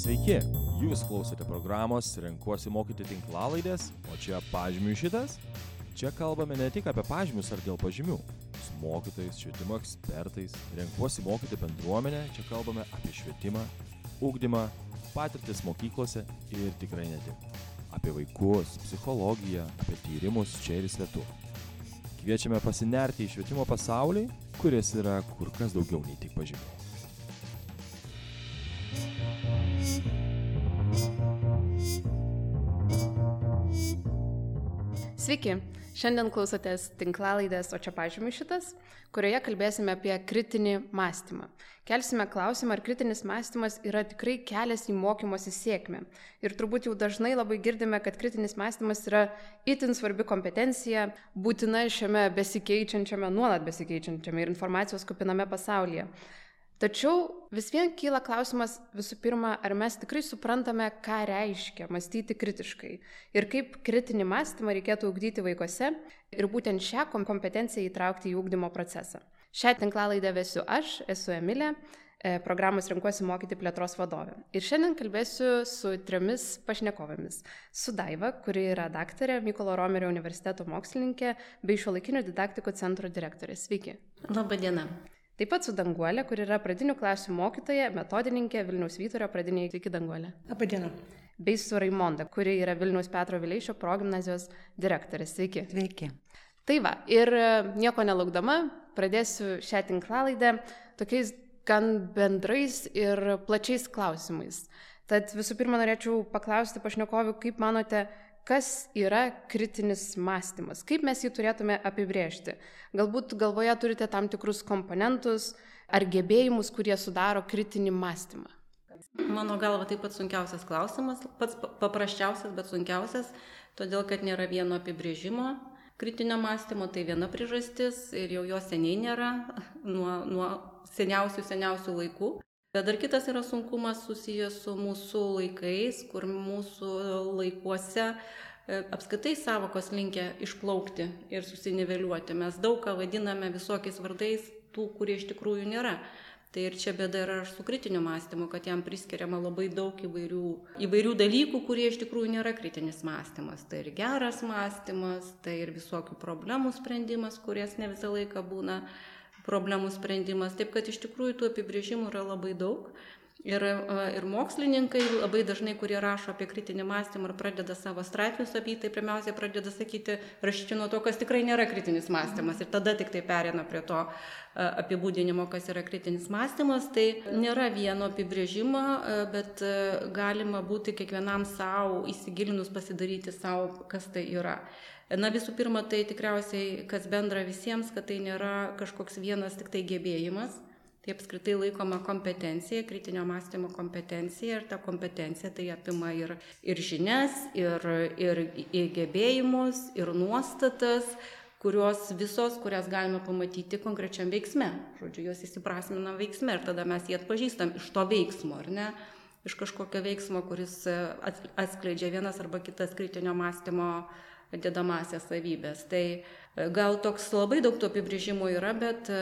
Sveiki, jūs klausote programos Renkuosi mokyti tinklalaidės, o čia pažymių šitas. Čia kalbame ne tik apie pažymius ar dėl pažymių. Su mokytojais, švietimo ekspertais, renkuosi mokyti bendruomenę, čia kalbame apie švietimą, ūkdymą, patirtis mokyklose ir tikrai ne tik. Apie vaikus, psichologiją, apie tyrimus čia ir svetur. Kviečiame pasinerti į švietimo pasaulį, kuris yra kur kas daugiau nei tik pažymiai. Sveiki, šiandien klausotės tinklalaidės, o čia pažymiu šitas, kurioje kalbėsime apie kritinį mąstymą. Kelsime klausimą, ar kritinis mąstymas yra tikrai kelias į mokymosi sėkmę. Ir turbūt jau dažnai labai girdime, kad kritinis mąstymas yra itin svarbi kompetencija, būtina šiame besikeičiančiame, nuolat besikeičiančiame ir informacijos kupiname pasaulyje. Tačiau vis vien kyla klausimas visų pirma, ar mes tikrai suprantame, ką reiškia mąstyti kritiškai ir kaip kritinį mąstymą reikėtų ugdyti vaikuose ir būtent šią kompetenciją įtraukti į ūkdymo procesą. Šią tinklalaidę vesiu aš, esu Emilė, e, programos Renkuosi mokyti plėtros vadovė. Ir šiandien kalbėsiu su trimis pašnekovėmis. Su Daiva, kuri yra daktarė Mykolo Romerio universiteto mokslininkė bei šiuolaikinių didaktikų centro direktorė. Sveiki. Labą dieną. Taip pat su Danguolė, kur yra pradinių klasių mokytoja, metodininkė Vilniaus Vyturio pradiniai iki Danguolė. Labadiena. Bei su Raimonda, kuri yra Vilniaus Petro Vileišio progymnazijos direktorė. Sveiki. Sveiki. Tai va, ir e, nieko nelaukdama, pradėsiu šią tinklalaidę tokiais gan bendrais ir plačiais klausimais. Tad visų pirma norėčiau paklausti pašnekovių, kaip manote, kas yra kritinis mąstymas, kaip mes jį turėtume apibrėžti. Galbūt galvoje turite tam tikrus komponentus ar gebėjimus, kurie sudaro kritinį mąstymą. Mano galva taip pat sunkiausias klausimas, pats paprasčiausias, bet sunkiausias, todėl kad nėra vieno apibrėžimo. Kritinio mąstymo tai viena priežastis ir jau jo seniai nėra, nuo, nuo seniausių seniausių laikų. Bet dar kitas yra sunkumas susijęs su mūsų laikais, kur mūsų laikuose e, apskaitai savokos linkia išplaukti ir susiniveliuoti. Mes daug ką vadiname visokiais vardais tų, kurie iš tikrųjų nėra. Tai ir čia bėda yra su kritiniu mąstymu, kad jam priskiriama labai daug įvairių, įvairių dalykų, kurie iš tikrųjų nėra kritinis mąstymas. Tai ir geras mąstymas, tai ir visokių problemų sprendimas, kuries ne visą laiką būna problemų sprendimas. Taip kad iš tikrųjų tų apibrėžimų yra labai daug. Ir, ir mokslininkai labai dažnai, kurie rašo apie kritinį mąstymą ir pradeda savo straipsnius apie jį, tai pirmiausia pradeda sakyti, rašyti nuo to, kas tikrai nėra kritinis mąstymas. Ir tada tik tai perina prie to apibūdinimo, kas yra kritinis mąstymas. Tai nėra vieno apibrėžimo, bet galima būti kiekvienam savo įsigilinus pasidaryti savo, kas tai yra. Na visų pirma, tai tikriausiai, kas bendra visiems, kad tai nėra kažkoks vienas tik tai gebėjimas, tai apskritai laikoma kompetencija, kritinio mąstymo kompetencija ir ta kompetencija tai apima ir, ir žinias, ir, ir, ir gebėjimus, ir nuostatas, kurios visos, kurias galime pamatyti konkrečiam veiksme. Žodžiu, jos įsiprasmina veiksme ir tada mes jį atpažįstam iš to veiksmo, ar ne? Iš kažkokio veiksmo, kuris atskleidžia vienas arba kitas kritinio mąstymo uh, dedamasias savybės. Tai e, gal toks labai daug tų apibrėžimų yra, bet e,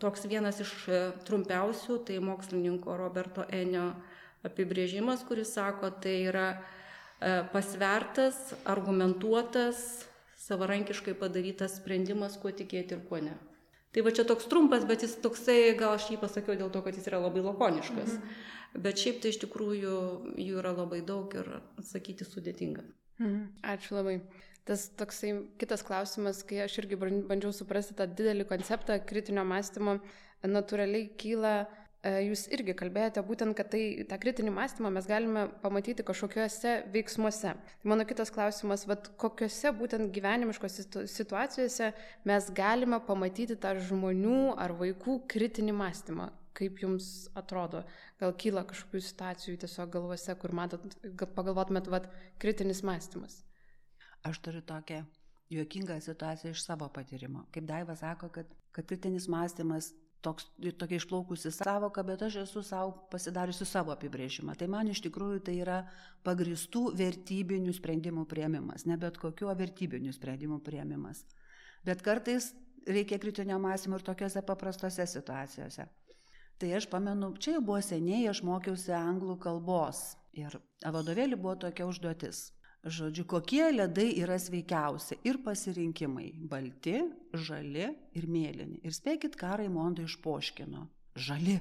toks vienas iš e, trumpiausių, tai mokslininko Roberto Enio apibrėžimas, kuris sako, tai yra pasvertas, argumentuotas, savarankiškai padarytas sprendimas, kuo tikėti ir kuo ne. Tai va čia toks trumpas, bet jis toksai, gal aš jį pasakiau dėl to, kad jis yra labai lakoniškas. Mhm. Bet šiaip tai iš tikrųjų jų yra labai daug ir atsakyti sudėtinga. Mhm. Ačiū labai tas toksai kitas klausimas, kai aš irgi bandžiau suprasti tą didelį konceptą kritinio mąstymo, natūraliai kyla, e, jūs irgi kalbėjote būtent, kad tai, tą kritinį mąstymą mes galime pamatyti kažkokiuose veiksmuose. Tai mano kitas klausimas, vad kokiuose būtent gyvenimiškose situacijose mes galime pamatyti tą žmonių ar vaikų kritinį mąstymą. Kaip jums atrodo, gal kyla kažkokių situacijų tiesiog galvose, kur matot, pagalvotumėt, vad kritinis mąstymas. Aš turiu tokią juokingą situaciją iš savo patyrimo. Kaip Daiva sako, kad, kad kritinis mąstymas toks, tokia išplaukusi savoka, bet aš esu savo pasidariusi savo apibrėžimą. Tai man iš tikrųjų tai yra pagristų vertybinių sprendimų prieimimas, ne bet kokiu vertybinių sprendimų prieimimas. Bet kartais reikia kritinio mąstymo ir tokiuose paprastose situacijose. Tai aš pamenu, čia jau buvo seniai, aš mokiausi anglų kalbos ir vadovėlį buvo tokia užduotis. Žodžiu, kokie ledai yra sveikiausi ir pasirinkimai - balti, žali ir mėlyni. Ir spėkit, ką Raimonda išpoškino. Žali.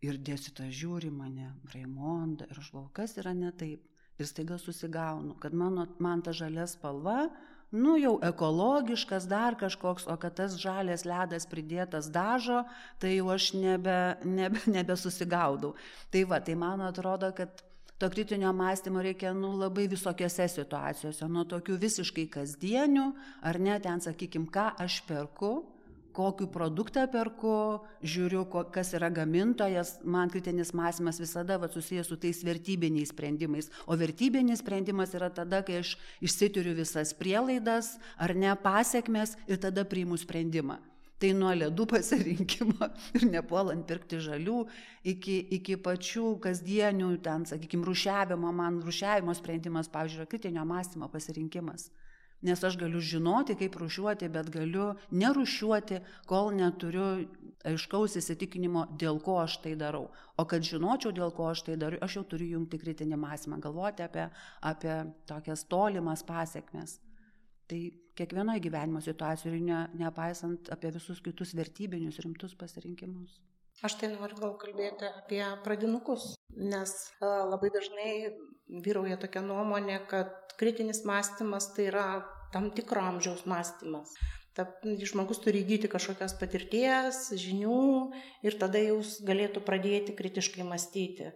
Ir dėsita žiūri mane, Raimonda, ir aš galvoju, kas yra ne taip. Ir staiga susigaunu, kad mano, man ta žalia spalva nu jau ekologiškas dar kažkoks, o kad tas žalės ledas pridėtas dažo, tai jau aš nebe, nebe, nebesusigaudau. Tai va, tai man atrodo, kad to kritinio mąstymo reikia nu, labai visokiose situacijose, nuo tokių visiškai kasdienių, ar ne, ten sakykim, ką aš perku, kokį produktą perku, žiūriu, kas yra gamintojas, man kritinis mąstymas visada va, susijęs su tais vertybiniais sprendimais. O vertybinis sprendimas yra tada, kai aš išsitiriu visas prielaidas ar ne pasiekmes ir tada priimu sprendimą. Tai nuo ledų pasirinkimo ir nepuolant pirkti žalių iki, iki pačių kasdienių, ten, sakykime, rušiavimo, man rušiavimo sprendimas, pavyzdžiui, yra kritinio mąstymo pasirinkimas nes aš galiu žinoti, kaip rušiuoti, bet galiu nerušiuoti, kol neturiu aiškaus įsitikinimo, dėl ko aš tai darau. O kad žinočiau, dėl ko aš tai darau, aš jau turiu jungti kritinį mąstymą, galvoti apie, apie tokias tolimas pasiekmes. Tai kiekvienoje gyvenimo situacijoje, ne, nepaisant apie visus kitus vertybinius rimtus pasirinkimus. Aš tai noriu gal kalbėti apie pradinukus, nes labai dažnai vyrauja tokia nuomonė, kad kritinis mąstymas tai yra tam tikro amžiaus mąstymas. Ta, žmogus turi įgyti kažkokios patirties, žinių ir tada jau galėtų pradėti kritiškai mąstyti.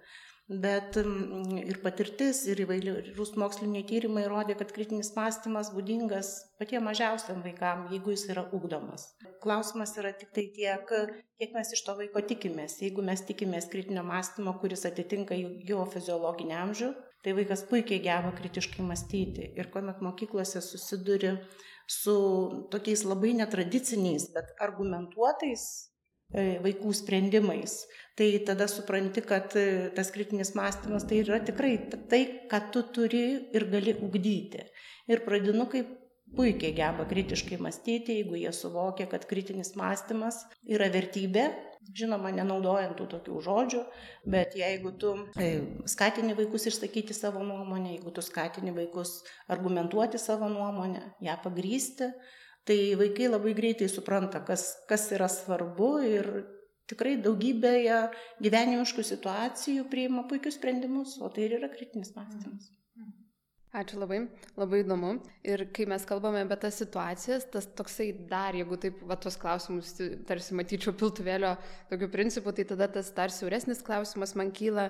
Bet mm, ir patirtis, ir įvairius moksliniai tyrimai rodė, kad kritinis mąstymas būdingas patiem mažiausiam vaikam, jeigu jis yra ugdomas. Klausimas yra tik tai tiek, kiek mes iš to vaiko tikimės. Jeigu mes tikimės kritinio mąstymo, kuris atitinka jo fiziologinį amžių, tai vaikas puikiai geba kritiškai mąstyti. Ir kuomet mokyklose susiduri su tokiais labai netradiciniais, bet argumentuotais vaikų sprendimais, tai tada supranti, kad e, tas kritinis mąstymas tai yra tikrai tai, ką tu turi ir gali ugdyti. Ir pradinukai puikiai geba kritiškai mąstyti, jeigu jie suvokia, kad kritinis mąstymas yra vertybė, Žinoma, nenaudojant tų tokių žodžių, bet jeigu tu e, skatini vaikus išsakyti savo nuomonę, jeigu tu skatini vaikus argumentuoti savo nuomonę, ją pagrysti, tai vaikai labai greitai supranta, kas, kas yra svarbu ir tikrai daugybėje gyvenimiškų situacijų priima puikius sprendimus, o tai ir yra kritinis mąstymas. Ačiū labai, labai įdomu. Ir kai mes kalbame apie tas situacijas, tas toksai dar, jeigu taip, va, tos klausimus tarsi matyčiau piltuvėlio tokiu principu, tai tada tas dar siauresnis klausimas man kyla,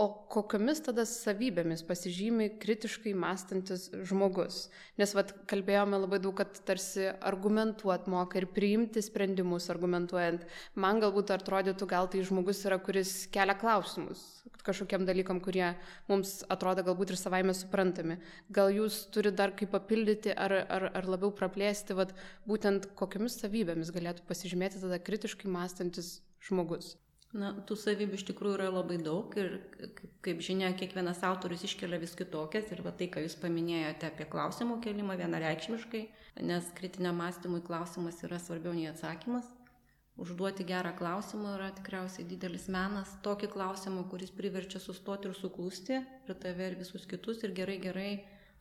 o kokiomis tada savybėmis pasižymi kritiškai mąstantis žmogus. Nes vat, kalbėjome labai daug, kad tarsi argumentuot moka ir priimti sprendimus argumentuojant. Man galbūt atrodytų, gal tai žmogus yra, kuris kelia klausimus kažkokiem dalykam, kurie mums atrodo galbūt ir savaime suprantami. Gal jūs turite dar kaip papildyti ar, ar, ar labiau praplėsti, vat, būtent kokiamis savybėmis galėtų pasižymėti tada kritiškai mąstantis žmogus. Na, tų savybių iš tikrųjų yra labai daug ir, kaip žinia, kiekvienas autorius iškelia vis kitokias ir va tai, ką jūs paminėjote apie klausimų kelimą vienareikšmiškai, nes kritiniam mąstymui klausimas yra svarbiau nei atsakymas. Užduoti gerą klausimą yra tikriausiai didelis menas, tokį klausimą, kuris priverčia sustoti ir suklusti ir tave ir visus kitus ir gerai gerai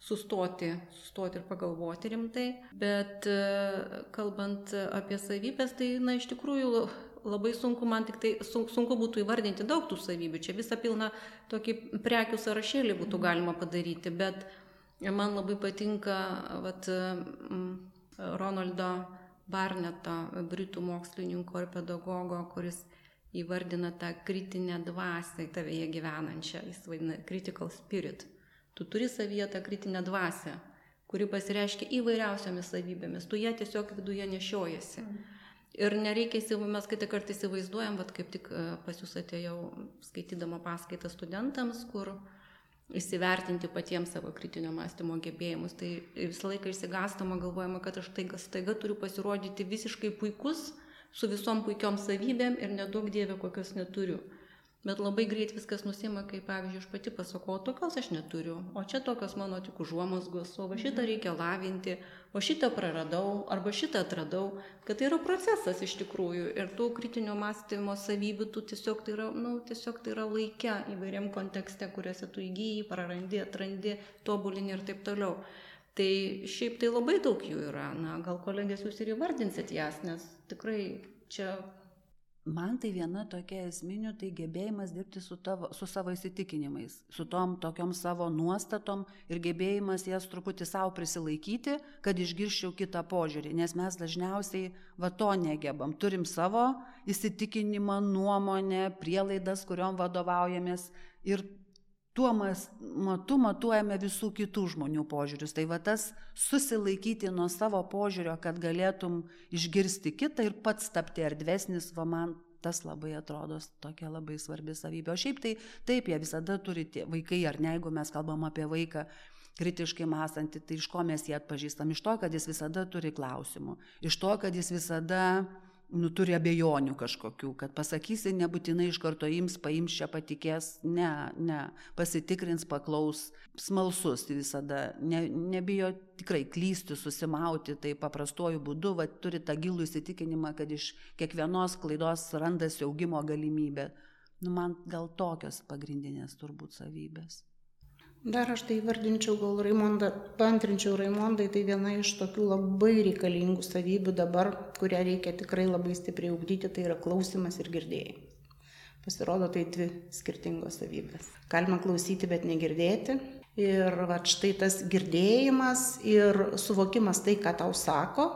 sustoti, sustoti ir pagalvoti rimtai. Bet kalbant apie savybės, tai na iš tikrųjų labai sunku man tik tai, sunku būtų įvardinti daug tų savybių. Čia visą pilną tokį prekių sąrašėlį būtų mhm. galima padaryti, bet man labai patinka vat, Ronaldo Barneto, britų mokslininko ir pedagogo, kuris įvardina tą kritinę dvasę tavėje gyvenančią, jis vadina critical spirit. Tu turi savyje tą kritinę dvasę, kuri pasireiškia įvairiausiomis savybėmis, tu ją tiesiog viduje nešiojasi. Mm. Ir nereikia, mes kai tik kartais įsivaizduojam, bet kaip tik e, pas jūs atėjau skaitydama paskaitą studentams, kur įsivertinti patiems savo kritinio mąstymo gebėjimus. Tai visą laiką išsigastama galvojama, kad aš taiga, staiga turiu pasirodyti visiškai puikus, su visom puikiom savybėm ir nedaug dievė kokios neturiu. Bet labai greit viskas nusima, kai pavyzdžiui, aš pati pasakau, tokios aš neturiu, o čia tokios mano tik užuomasgos, o va šitą reikia lavinti, o šitą praradau, arba šitą atradau, kad tai yra procesas iš tikrųjų ir tų kritinio mąstymo savybių, tu tiesiog tai yra, nu, tiesiog tai yra laikia įvairiam kontekste, kuriuose tu įgyji, prarandi, atrandi, tobulini ir taip toliau. Tai šiaip tai labai daug jų yra, na, gal kolegės jūs ir įvardinsit jas, nes tikrai čia Man tai viena tokia esminių, tai gebėjimas dirbti su, tavo, su savo įsitikinimais, su tom tokiom savo nuostatom ir gebėjimas jas truputį savo prisilaikyti, kad išgirščiau kitą požiūrį, nes mes dažniausiai va to negebam. Turim savo įsitikinimą, nuomonę, prielaidas, kuriuom vadovaujamės ir tuo matu matuojame visų kitų žmonių požiūrius. Tai va tas susilaikyti nuo savo požiūrio, kad galėtum išgirsti kitą ir pats tapti erdvesnis, va man tas labai atrodo tokia labai svarbi savybė. O šiaip tai taip, jie visada turi tie vaikai, ar ne, jeigu mes kalbam apie vaiką kritiškai mąstantį, tai iš ko mes jį atpažįstam? Iš to, kad jis visada turi klausimų, iš to, kad jis visada nu, turi abejonių kažkokių, kad pasakysi, nebūtinai iš karto ims, paims čia patikės, ne, ne, pasitikrins, paklaus, smalsus visada, ne, nebijo tikrai klysti, susimauti, tai paprastuoju būdu, va, turi tą gilų įsitikinimą, kad iš kiekvienos klaidos randasi augimo galimybė. Nu, man gal tokios pagrindinės turbūt savybės. Dar aš tai vardinčiau, gal Raimondą, pantrinčiau Raimondai, tai viena iš tokių labai reikalingų savybių dabar, kurią reikia tikrai labai stipriai ugdyti, tai yra klausimas ir girdėjimas. Pasirodo, tai dvi skirtingos savybės. Galima klausyti, bet negirdėti. Ir va štai tas girdėjimas ir suvokimas tai, ką tau sako,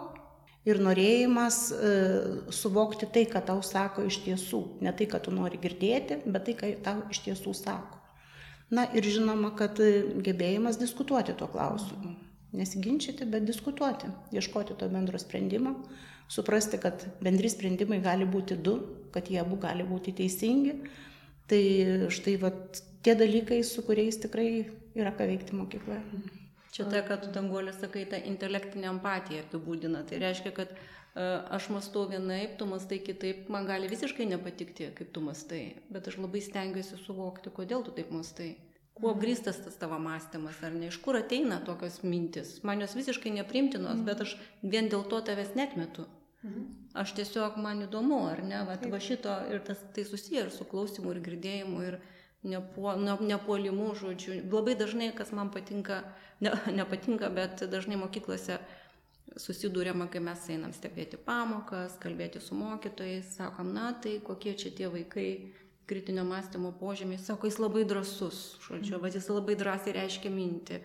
ir norėjimas e, suvokti tai, ką tau sako iš tiesų. Ne tai, ką tu nori girdėti, bet tai, ką tau iš tiesų sako. Na ir žinoma, kad gebėjimas diskutuoti tuo klausimu. Nesiginčyti, bet diskutuoti, ieškoti to bendro sprendimo, suprasti, kad bendri sprendimai gali būti du, kad jie abu gali būti teisingi. Tai štai va, tie dalykai, su kuriais tikrai yra ką veikti mokykloje. Čia tai, kad tu danguolė sakai, ta intelektinė empatija apibūdina. Tai reiškia, kad aš mąstau vienaip, tu mąstai kitaip, man gali visiškai nepatikti, kaip tu mąstai, bet aš labai stengiuosi suvokti, kodėl tu taip mąstai. Kuo mhm. grįstas tas tavo mąstymas, ar ne, iš kur ateina tokios mintis. Man jos visiškai neprimtinos, bet aš vien dėl to tavęs netmetu. Mhm. Aš tiesiog man įdomu, ar ne, va, va šito ir tas, tai susiję ir su klausimu, ir girdėjimu, ir nepuo, ne, nepuolimu, žodžiu. Labai dažnai, kas man patinka, ne, nepatinka, bet dažnai mokyklose uh, susidūrėma, kai mes einam stebėti pamokas, kalbėti su mokytojais, sakom, na tai kokie čia tie vaikai? Kritinio mąstymo požymiai, sako, jis labai drasus, žodžiu, va jis labai drąsiai reiškia mintį.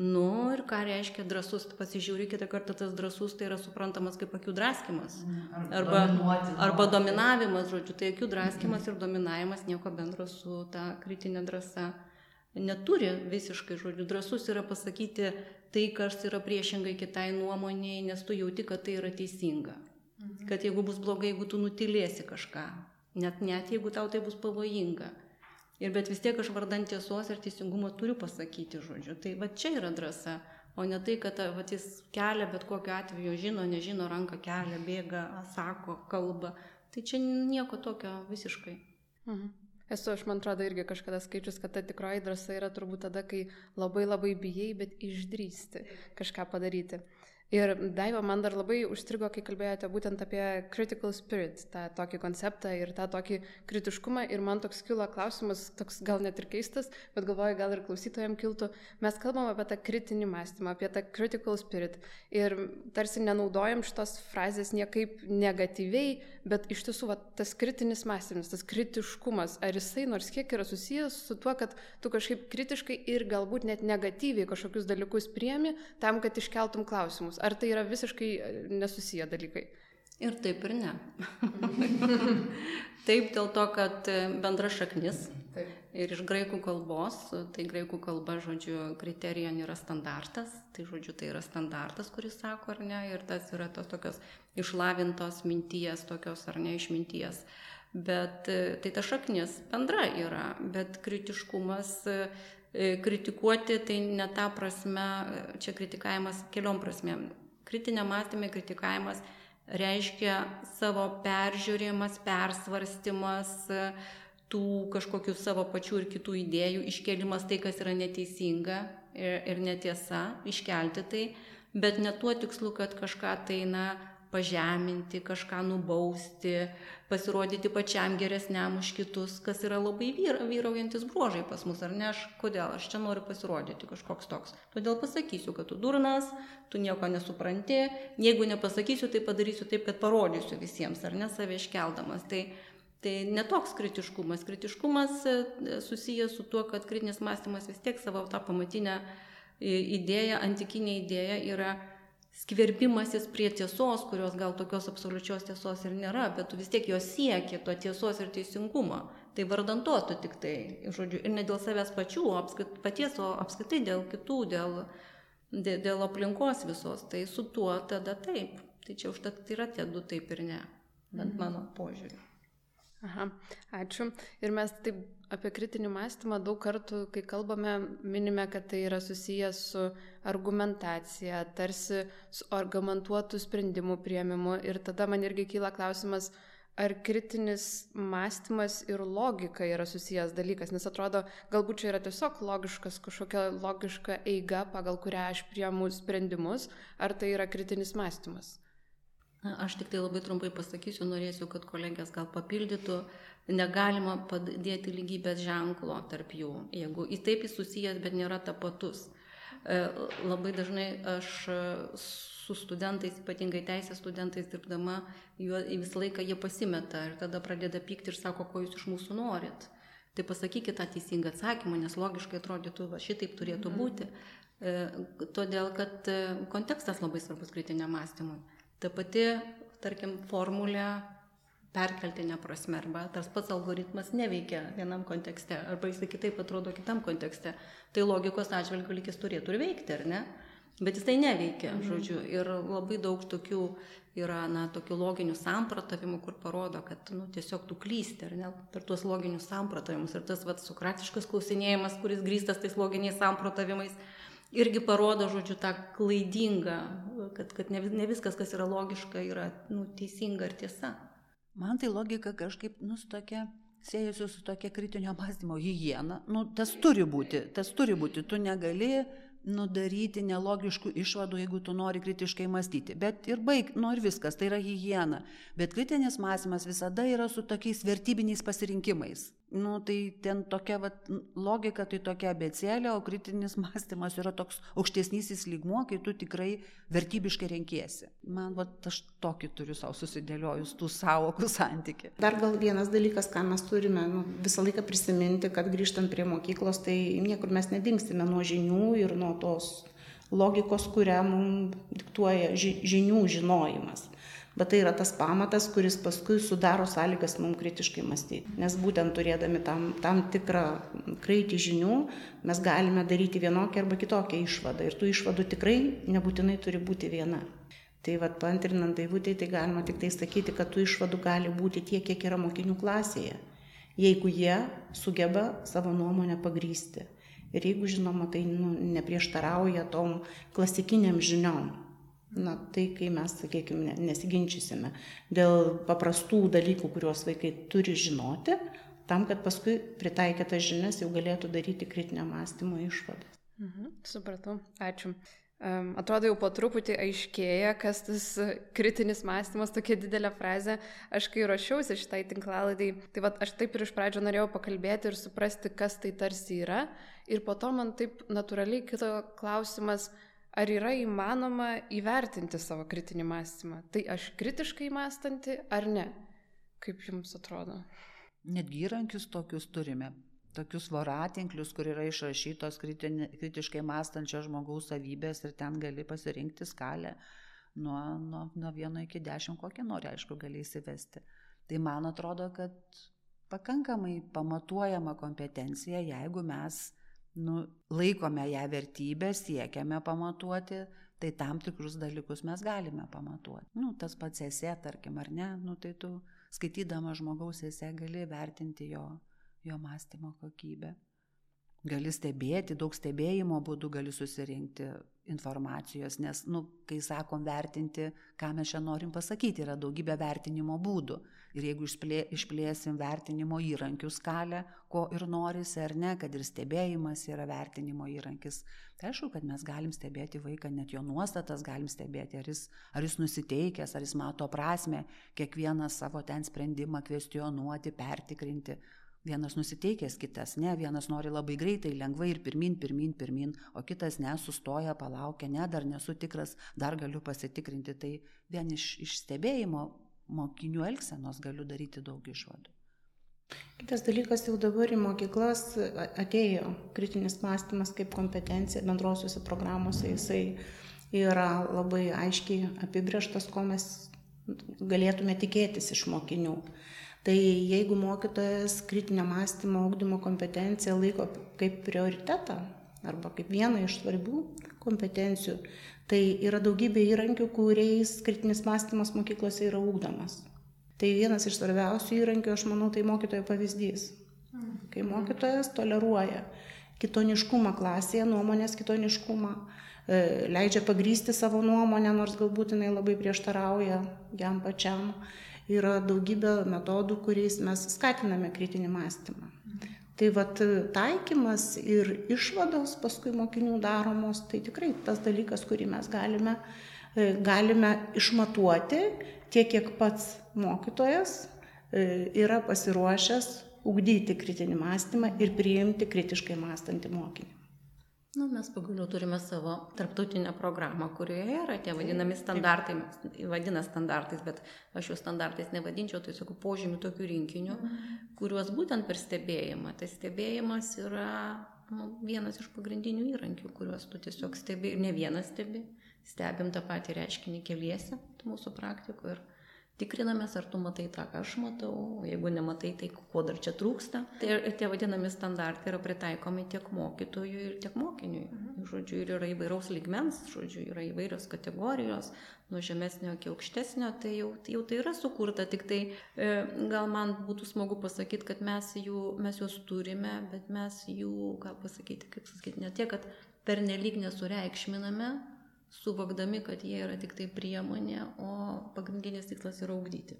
Nu ir ką reiškia drasus, pasižiūri kitą kartą tas drasus, tai yra suprantamas kaip akių draskimas. Arba, arba dominavimas, žodžiu, tai akių draskimas ir dominavimas nieko bendro su ta kritinė drąsa neturi visiškai, žodžiu, drasus yra pasakyti tai, kas yra priešingai kitai nuomonėjai, nes tu jauti, kad tai yra teisinga. Mhm. Kad jeigu bus blogai, jeigu tu nutilėsi kažką, net, net jeigu tau tai bus pavojinga. Ir bet vis tiek aš vardant tiesos ir teisingumo turiu pasakyti, žodžiu. Tai va čia yra drąsa, o ne tai, kad va, jis kelia bet kokiu atveju, žino, nežino, ranką kelia, bėga, sako, kalba. Tai čia nieko tokio visiškai. Mhm. Esu, aš man atrodo, irgi kažkada skaičius, kad ta tikroji drąsa yra turbūt tada, kai labai labai bijai, bet išdrysti kažką padaryti. Ir Daiva, man dar labai užstrigo, kai kalbėjote būtent apie critical spirit, tą tokį konceptą ir tą tokį kritiškumą. Ir man toks kilo klausimas, toks gal net ir keistas, bet galvoju, gal ir klausytojams kiltų. Mes kalbam apie tą kritinį mąstymą, apie tą critical spirit. Ir tarsi nenaudojam šitos frazės niekaip negatyviai, bet iš tiesų va, tas kritinis mąstymas, tas kritiškumas, ar jisai nors kiek yra susijęs su tuo, kad tu kažkaip kritiškai ir galbūt net negatyviai kažkokius dalykus priemi tam, kad iškeltum klausimus ar tai yra visiškai e, nesusiję dalykai? Ir taip ir ne. taip dėl to, kad e, bendra šaknis. Taip. Ir iš graikų kalbos, tai graikų kalba, žodžiu, kriterijon yra standartas, tai žodžiu, tai yra standartas, kuris sako ar ne, ir tas yra tos tokios išlavintos minties, tokios ar ne išminties. Bet e, tai ta šaknis bendra yra, bet kritiškumas kritikuoti tai ne ta prasme, čia kritikavimas keliom prasmėm. Kritinė mąstymė kritikavimas reiškia savo peržiūrėjimas, persvarstymas tų kažkokių savo pačių ir kitų idėjų iškelimas tai, kas yra neteisinga ir, ir netiesa, iškelti tai, bet ne tuo tikslu, kad kažką tai, na, pažeminti, kažką nubausti, pasirodyti pačiam geresniam už kitus, kas yra labai vyra, vyraujantis bruožai pas mus, ar ne, aš kodėl, aš čia noriu pasirodyti kažkoks toks. Todėl pasakysiu, kad tu durnas, tu nieko nesupranti, jeigu nepasakysiu, tai padarysiu taip, kad parodysiu visiems, ar ne, save iškeldamas. Tai, tai netoks kritiškumas. Kritiškumas e, susijęs su tuo, kad kritinis mąstymas vis tiek savo tą pamatinę idėją, antikinė idėja yra skverbimasis prie tiesos, kurios gal tokios absoliučios tiesos ir nėra, bet tu vis tiek jos sieki, to tiesos ir teisingumo. Tai vardant to tu tik tai, žodžiu, ir ne dėl savęs pačių, apskait, paties, o apskaitai dėl kitų, dėl, dėl, dėl aplinkos visos. Tai su tuo tada taip. Tai čia užtat yra tie du taip ir ne, bent mhm. mano požiūriu. Aha, ačiū. Ir mes taip apie kritinį mąstymą daug kartų, kai kalbame, minime, kad tai yra susijęs su argumentacija, tarsi su argumentuotų sprendimų prieimimu. Ir tada man irgi kyla klausimas, ar kritinis mąstymas ir logika yra susijęs dalykas, nes atrodo, galbūt čia yra tiesiog logiškas, kažkokia logiška eiga, pagal kurią aš priemu sprendimus, ar tai yra kritinis mąstymas. Na, aš tik tai labai trumpai pasakysiu, norėsiu, kad kolegės gal papildytų, negalima padėti lygybės ženklo tarp jų, jeigu į taip jis susijęs, bet nėra tapatus. E, labai dažnai aš su studentais, ypatingai teisės studentais dirbdama, juo, visą laiką jie pasimeta ir tada pradeda pykti ir sako, ko jūs iš mūsų norit. Tai pasakykite tą teisingą atsakymą, nes logiškai atrodytų, va šitaip turėtų mhm. būti. E, todėl, kad e, kontekstas labai svarbus kritiniam mąstymui ta pati, tarkim, formulė perkeltinė prasme arba tas pats algoritmas neveikia vienam kontekste arba jisai kitaip atrodo kitam kontekste, tai logikos atžvilgiu lygis turėtų ir veikti, ar ne? Bet jisai neveikia, mhm. žodžiu, ir labai daug tokių yra, na, tokių loginių samprotavimų, kur parodo, kad, nu, tiesiog tu klysti, ar ne, per tuos loginius samprotavimus. Ir tas, vad, sukratiškas klausinėjimas, kuris grįstas tais loginiais samprotavimais, irgi parodo, žodžiu, tą klaidingą, kad, kad ne, ne viskas, kas yra logiška, yra nu, teisinga ir tiesa. Man tai logika kažkaip, nu, su tokia, siejasi su tokia kritinio mąstymo hygiena. Nu, tas turi būti, tas turi būti. Tu negali nudaryti nelogiškų išvadų, jeigu tu nori kritiškai mąstyti. Bet ir baig, nu ir viskas, tai yra hygiena. Bet kritinis mąstymas visada yra su tokiais vertybiniais pasirinkimais nu tai ten tokia vat logika tai tokia abėcėlė o kritinis mąstymas yra toks aukštesnysis lygmuo kai tu tikrai vertybiškai renkiesi. Man vat aš tokį turiu sau susidėliojus tų sąvokų santykį. Dar gal vienas dalykas ką mes turime nu visą laiką prisiminti kad grįžtant prie mokyklos tai niekur mes nedingsime nuo žinių ir nuo tos logikos kurią mum diktuoja ži žinių žinojimas bet tai yra tas pamatas, kuris paskui sudaro sąlygas mums kritiškai mąstyti. Nes būtent turėdami tam, tam tikrą kraitį žinių, mes galime daryti vienokią arba kitokią išvadą. Ir tų išvadų tikrai nebūtinai turi būti viena. Tai vad pantrinant daivutį, tai galima tik tai sakyti, kad tų išvadų gali būti tiek, kiek yra mokinių klasėje, jeigu jie sugeba savo nuomonę pagrysti. Ir jeigu žinoma, tai nu, neprieštarauja tom klasikiniam žiniom, na tai kai mes sakykim ne nesiginčysime dėl paprastų dalykų kuriuos vaikai turi žinoti tam kad paskui pritaikę tas žinias jau galėtų daryti kritinio mąstymo išvadas mhm, supratau ačiū atrodo jau po truputį aiškėja, kas tas kritinis mąstymas, tokia didelė frazė. Aš kai ruošiausi šitai tinklalaidai, tai va, aš taip ir iš pradžio norėjau pakalbėti ir suprasti, kas tai tarsi yra. Ir po to man taip natūraliai kito klausimas, ar yra įmanoma įvertinti savo kritinį mąstymą? Tai aš kritiškai mąstanti ar ne? Kaip jums atrodo? Netgi įrankius tokius turime. Tokius voratinklius, kur yra išrašytos kritinė, kritiškai mąstančio žmogaus savybės ir ten gali pasirinkti skalę nuo, nuo, nuo vieno iki dešimt, kokią nori, aišku, gali įsivesti. Tai man atrodo, kad pakankamai pamatuojama kompetencija, jeigu mes nu, laikome ją vertybę, siekiame pamatuoti, tai tam tikrus dalykus mes galime pamatuoti. Nu, tas pats esė, tarkim, ar ne, nu, tai tu skaitydama žmogaus esė gali vertinti jo, jo mąstymo kokybę. Gali stebėti, daug stebėjimo būdų gali susirinkti informacijos, nes, nu, kai sakom vertinti, ką mes čia norim pasakyti, yra daugybė vertinimo būdų. Ir jeigu išplė, išplėsim vertinimo įrankių skalę, ko ir norisi ar ne, kad ir stebėjimas yra vertinimo įrankis, tai aišku, kad mes galim stebėti vaiką, net jo nuostatas galim stebėti, ar jis, ar jis nusiteikęs, ar jis mato prasme, kiekvieną savo ten sprendimą kvestionuoti, pertikrinti, Vienas nusiteikęs, kitas ne, vienas nori labai greitai, lengvai ir pirmin, pirmin, pirmin, o kitas ne, sustoja, palaukia, ne, dar nesu tikras, dar galiu pasitikrinti. Tai vien iš, iš stebėjimo mokinių elgsenos galiu daryti daug išvadų. Kitas dalykas, jau dabar į mokyklas atėjo kritinis mąstymas kaip kompetencija bendrosiuose programuose, jisai yra labai aiškiai apibrieštas, ko mes galėtume tikėtis iš mokinių. Tai jeigu mokytojas kritinio mąstymo ugdymo kompetenciją laiko kaip prioritetą arba kaip vieną iš svarbių kompetencijų, tai yra daugybė įrankių, kuriais kritinis mąstymas mokyklose yra ugdomas. Tai vienas iš svarbiausių įrankių, aš manau, tai mokytojo pavyzdys. Kai mokytojas toleruoja kitoniškumą klasėje, nuomonės kitoniškumą, e, leidžia pagrysti savo nuomonę, nors galbūt jinai labai prieštarauja jam pačiam yra daugybė metodų, kuriais mes skatiname kritinį mąstymą. Tai vat taikymas ir išvados paskui mokinių daromos, tai tikrai tas dalykas, kurį mes galime, e, galime išmatuoti tiek, kiek pats mokytojas e, yra pasiruošęs ugdyti kritinį mąstymą ir priimti kritiškai mąstantį mokinį. Nu, mes pagaliau turime savo tarptautinę programą, kurioje yra tie vadinami standartai, vadina standartais, bet aš jų standartais nevadinčiau, tai sakau, požymių tokių rinkinių, kuriuos būtent per stebėjimą. Tai stebėjimas yra nu, vienas iš pagrindinių įrankių, kuriuos tu tiesiog stebi ir ne vienas stebi. Stebim tą patį reiškinį keliese, mūsų praktikoje. Ir tikrinamės, ar tu matai tą, ką aš matau, o jeigu nematai, tai ko dar čia trūksta. Tai tie vadinami standartai yra pritaikomi tiek mokytojui ir tiek mokiniui. Mhm. Žodžiu, ir yra įvairaus lygmens, žodžiu, yra įvairios kategorijos, nuo žemesnio iki aukštesnio, tai jau, jau tai yra sukurta, tik tai e, gal man būtų smagu pasakyti, kad mes, jų, mes juos turime, bet mes jų, gal pasakyti, kaip sakyti, ne tiek, kad per nelik nesureikšminame, suvokdami, kad jie yra tik tai priemonė, o pagrindinis tikslas yra ugdyti.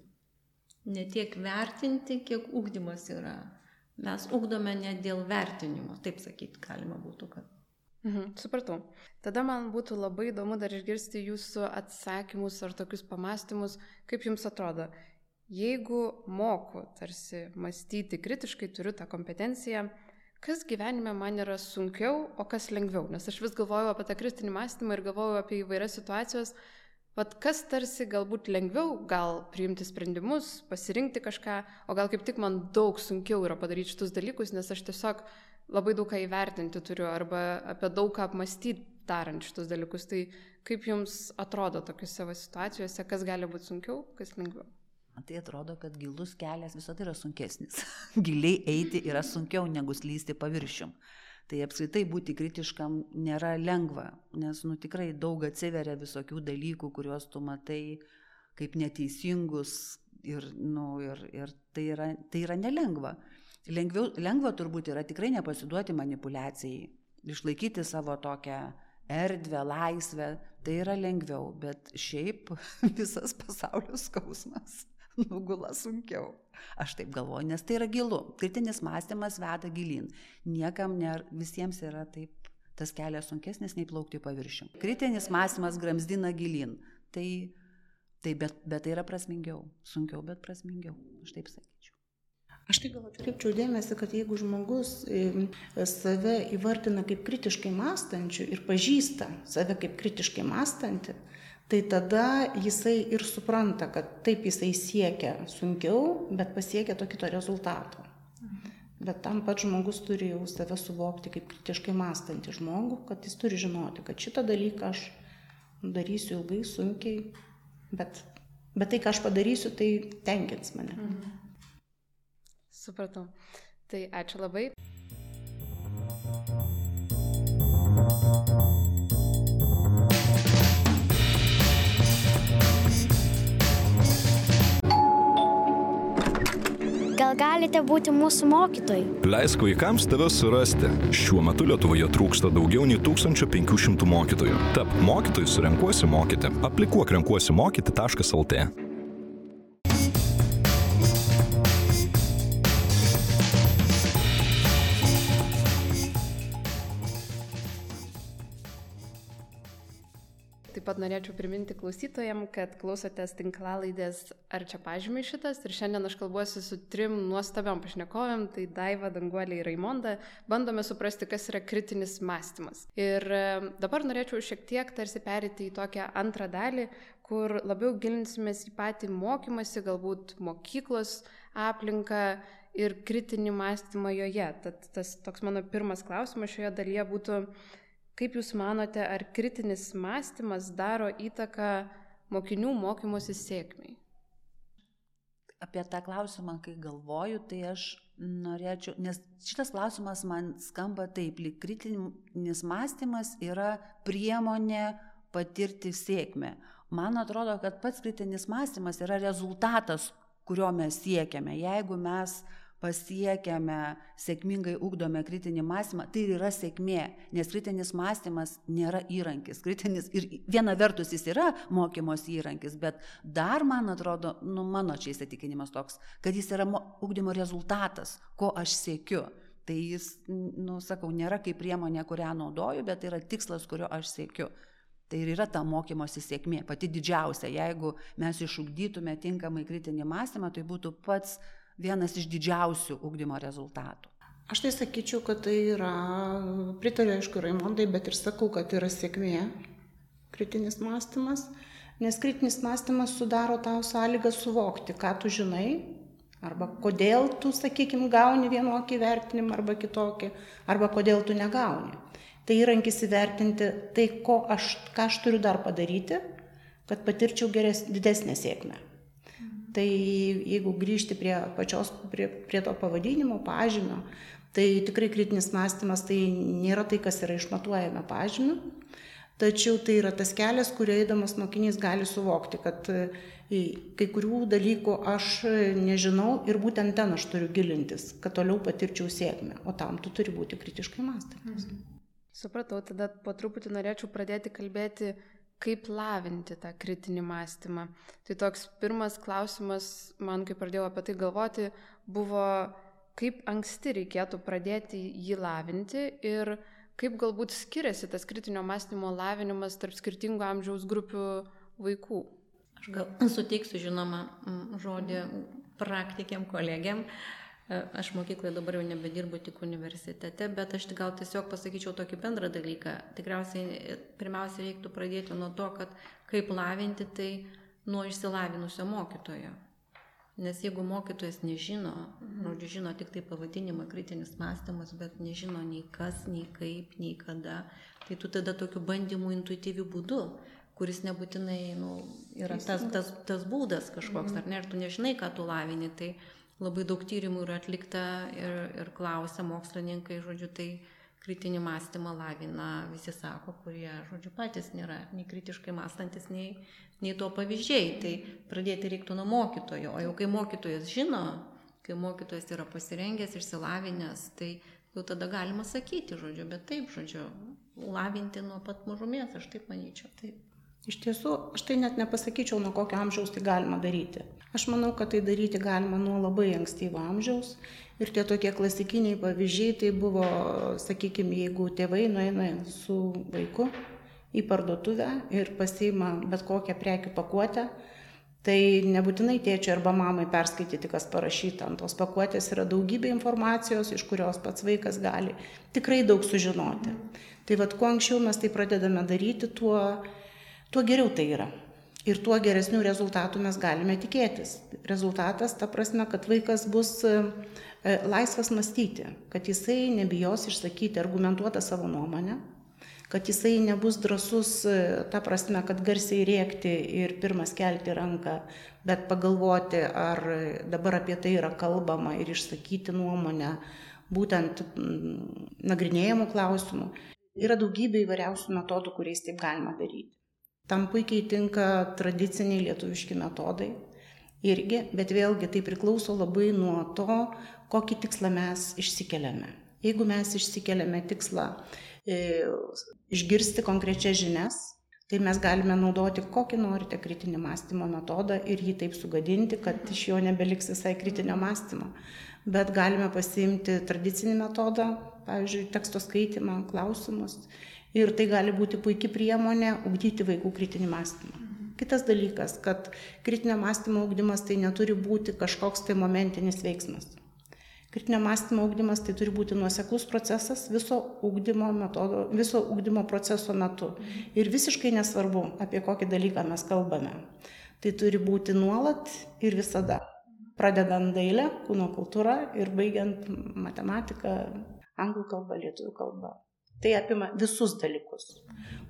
Ne tiek vertinti, kiek ugdymas yra. Mes ugdome ne dėl vertinimo, taip sakyti galima būtų, kad. Mhm, supratau. Tada man būtų labai įdomu dar išgirsti jūsų atsakymus ar tokius pamastymus, kaip jums atrodo, jeigu moku tarsi mąstyti kritiškai, turiu tą kompetenciją, kas gyvenime man yra sunkiau, o kas lengviau. Nes aš vis galvoju apie tą kritinį mąstymą ir galvoju apie įvairias situacijas. Vat kas tarsi galbūt lengviau, gal priimti sprendimus, pasirinkti kažką, o gal kaip tik man daug sunkiau yra padaryti šitus dalykus, nes aš tiesiog labai daug ką įvertinti turiu arba apie daug ką apmastyti darant šitus dalykus. Tai kaip jums atrodo tokiuose situacijose, kas gali būti sunkiau, kas lengviau? Man tai atrodo, kad gilus kelias visada yra sunkesnis. Giliai eiti yra sunkiau negu slysti paviršium. Tai apskritai būti kritiškam nėra lengva, nes nu, tikrai daug atsiveria visokių dalykų, kuriuos tu matai kaip neteisingus ir, nu, ir, ir tai, yra, tai yra nelengva. Lengviau, lengva turbūt yra tikrai nepasiduoti manipulacijai, išlaikyti savo tokią erdvę, laisvę, tai yra lengviau, bet šiaip visas pasaulio skausmas nugula sunkiau. Aš taip galvoju, nes tai yra gilu. Kritinis mąstymas veda gilin. Niekam nėra, visiems yra taip tas kelias sunkesnis nei plaukti paviršium. Kritinis mąstymas gramzdina gilin. Tai, tai bet, bet tai yra prasmingiau. Sunkiau, bet prasmingiau. Aš taip sakyčiau. Aš tai gal atkreipčiau dėmesį, kad jeigu žmogus save įvardina kaip kritiškai mąstančių ir pažįsta save kaip kritiškai mąstantį, tai tada jisai ir supranta, kad taip jisai siekia sunkiau, bet pasiekia to kito rezultato. Bet tam pat žmogus turi jau save suvokti kaip kritiškai mąstantį žmogų, kad jis turi žinoti, kad šitą dalyką aš darysiu ilgai, sunkiai, bet, bet tai, ką aš padarysiu, tai tenkins mane. Mhm. Supratau. Tai ačiū labai. Galite būti mūsų mokytojai. Leisk vaikams tave surasti. Šiuo metu Lietuvoje trūksta daugiau nei 1500 mokytojų. Tap mokytojus renkuosi mokyti. Aplikuok renkuosi mokyti.lt. Taip pat norėčiau priminti klausytojams, kad klausotės tinklalaidės Ar čia pažymai šitas ir šiandien aš kalbuosi su trim nuostabiam pašnekovėm, tai Daiva, Danguolė ir Raimonda, bandome suprasti, kas yra kritinis mąstymas. Ir e, dabar norėčiau šiek tiek tarsi perėti į tokią antrą dalį, kur labiau gilinsimės į patį mokymasi, galbūt mokyklos aplinką ir kritinį mąstymą joje. Tad tas toks mano pirmas klausimas šioje dalyje būtų, Kaip Jūs manote, ar kritinis mąstymas daro įtaką mokinių mokymosi sėkmiai? Apie tą klausimą, kai galvoju, tai aš norėčiau, nes šitas klausimas man skamba taip, lyg kritinis mąstymas yra priemonė patirti sėkmę. Man atrodo, kad pats kritinis mąstymas yra rezultatas, kurio mes siekiame. Jeigu mes uh, pasiekiame, sėkmingai ugdome kritinį mąstymą, tai yra sėkmė, nes kritinis mąstymas nėra įrankis. Kritinis ir viena vertus jis yra mokymos įrankis, bet dar man atrodo, nu mano čia įsitikinimas toks, kad jis yra ugdymo rezultatas, ko aš siekiu. Tai jis, nu, sakau, nėra kaip priemonė, kurią naudoju, bet tai yra tikslas, kurio aš siekiu. Tai ir yra ta mokymosi sėkmė, pati didžiausia. Jeigu mes išugdytume tinkamai kritinį mąstymą, tai būtų pats vienas iš didžiausių ugdymo rezultatų. Aš tai sakyčiau, kad tai yra, pritariu aišku Raimondai, bet ir sakau, kad yra sėkmė, kritinis mąstymas, nes kritinis mąstymas sudaro tau sąlygą suvokti, ką tu žinai, arba kodėl tu, sakykime, gauni vienokį vertinimą arba kitokį, arba kodėl tu negauni. Tai įrankis įvertinti tai, aš, ką aš turiu dar padaryti, kad patirčiau geres, didesnę sėkmę. Tai jeigu grįžti prie pačios, prie, prie to pavadinimo, pažymio, tai tikrai kritinis mąstymas tai nėra tai, kas yra išmatuojama pažymiu, tačiau tai yra tas kelias, kurio eidamas mokinys gali suvokti, kad e, kai kurių dalykų aš nežinau ir būtent ten aš turiu gilintis, kad toliau patirčiau sėkmę, o tam tu turi būti kritiškai mąstymas. Mhm. Supratau, tada po truputį norėčiau pradėti kalbėti kaip lavinti tą kritinį mąstymą. Tai toks pirmas klausimas, man kai pradėjau apie tai galvoti, buvo, kaip anksti reikėtų pradėti jį lavinti ir kaip galbūt skiriasi tas kritinio mąstymo lavinimas tarp skirtingų amžiaus grupių vaikų. Aš gal suteiksiu, žinoma, žodį praktikiam kolegiam. Uh, aš mokykloje dabar jau nebedirbu tik universitete, bet aš gal tiesiog pasakyčiau tokį bendrą dalyką. Tikriausiai e, pirmiausia reiktų pradėti nuo to, kad kaip lavinti tai nuo išsilavinusio mokytojo. Nes jeigu mokytojas nežino, žodžiu, žino tik tai pavadinimą kritinis mąstymas, bet nežino nei kas, nei kaip, nei kada, tai tu tada tokiu bandymu intuityviu būdu, kuris nebūtinai nu, yra tas, tas, tas būdas kažkoks, mhm. ar ne, ir tu nežinai, ką tu lavini, tai labai daug tyrimų yra atlikta ir, ir klausia mokslininkai, žodžiu, tai kritinį mąstymą lavina, visi sako, kurie, žodžiu, patys nėra nei kritiškai mąstantis, nei, nei to pavyzdžiai. Tai pradėti reiktų nuo mokytojo, o jau kai mokytojas žino, kai mokytojas yra pasirengęs, išsilavinęs, tai jau tada galima sakyti, žodžiu, bet taip, žodžiu, lavinti nuo pat mažumės, aš taip manyčiau. Taip. Iš tiesų, aš tai net nepasakyčiau, nuo kokio amžiaus tai galima daryti. Aš manau, kad tai daryti galima nuo labai ankstyvo amžiaus. Ir tie tokie klasikiniai pavyzdžiai, tai buvo, sakykime, jeigu tėvai nueina su vaiku į parduotuvę ir pasiima bet kokią prekių pakuotę, tai nebūtinai tėčiui arba mamai perskaityti, kas parašyta ant tos pakuotės, yra daugybė informacijos, iš kurios pats vaikas gali tikrai daug sužinoti. Tai vad, kuo anksčiau mes tai pradedame daryti, tuo tuo geriau tai yra. Ir tuo geresnių rezultatų mes galime tikėtis. Rezultatas ta prasme, kad vaikas bus e, e, laisvas mąstyti, kad jisai nebijos išsakyti argumentuotą savo nuomonę, kad jisai nebus drasus, e, ta prasme, kad garsiai rėkti ir pirmas kelti ranką, bet pagalvoti, ar dabar apie tai yra kalbama ir išsakyti nuomonę, būtent nagrinėjimų klausimų. Yra daugybė įvairiausių metodų, kuriais taip galima daryti. Tam puikiai tinka tradiciniai lietuviški metodai. irgi, bet vėlgi tai priklauso labai nuo to, kokį tikslą mes išsikeliame. Jeigu mes išsikeliame tikslą e, išgirsti konkrečias žinias, tai mes galime naudoti kokį norite kritinį mąstymo metodą ir jį taip sugadinti, kad iš jo nebeliks visai kritinio mąstymo. Bet galime pasiimti tradicinį metodą, pavyzdžiui, teksto skaitimą, klausimus. Ir tai gali būti puikia priemonė ugdyti vaikų kritinį mąstymą. Kitas dalykas, kad kritinio mąstymo ugdymas tai neturi būti kažkoks tai momentinis veiksmas. Kritinio mąstymo ugdymas tai turi būti nuoseklus procesas viso ugdymo, metodo, viso ugdymo proceso metu. Ir visiškai nesvarbu, apie kokį dalyką mes kalbame. Tai turi būti nuolat ir visada. Pradedant dailę, kūno kultūrą ir baigiant matematiką, anglų kalbą, lietuvių kalbą. Tai apima visus dalykus.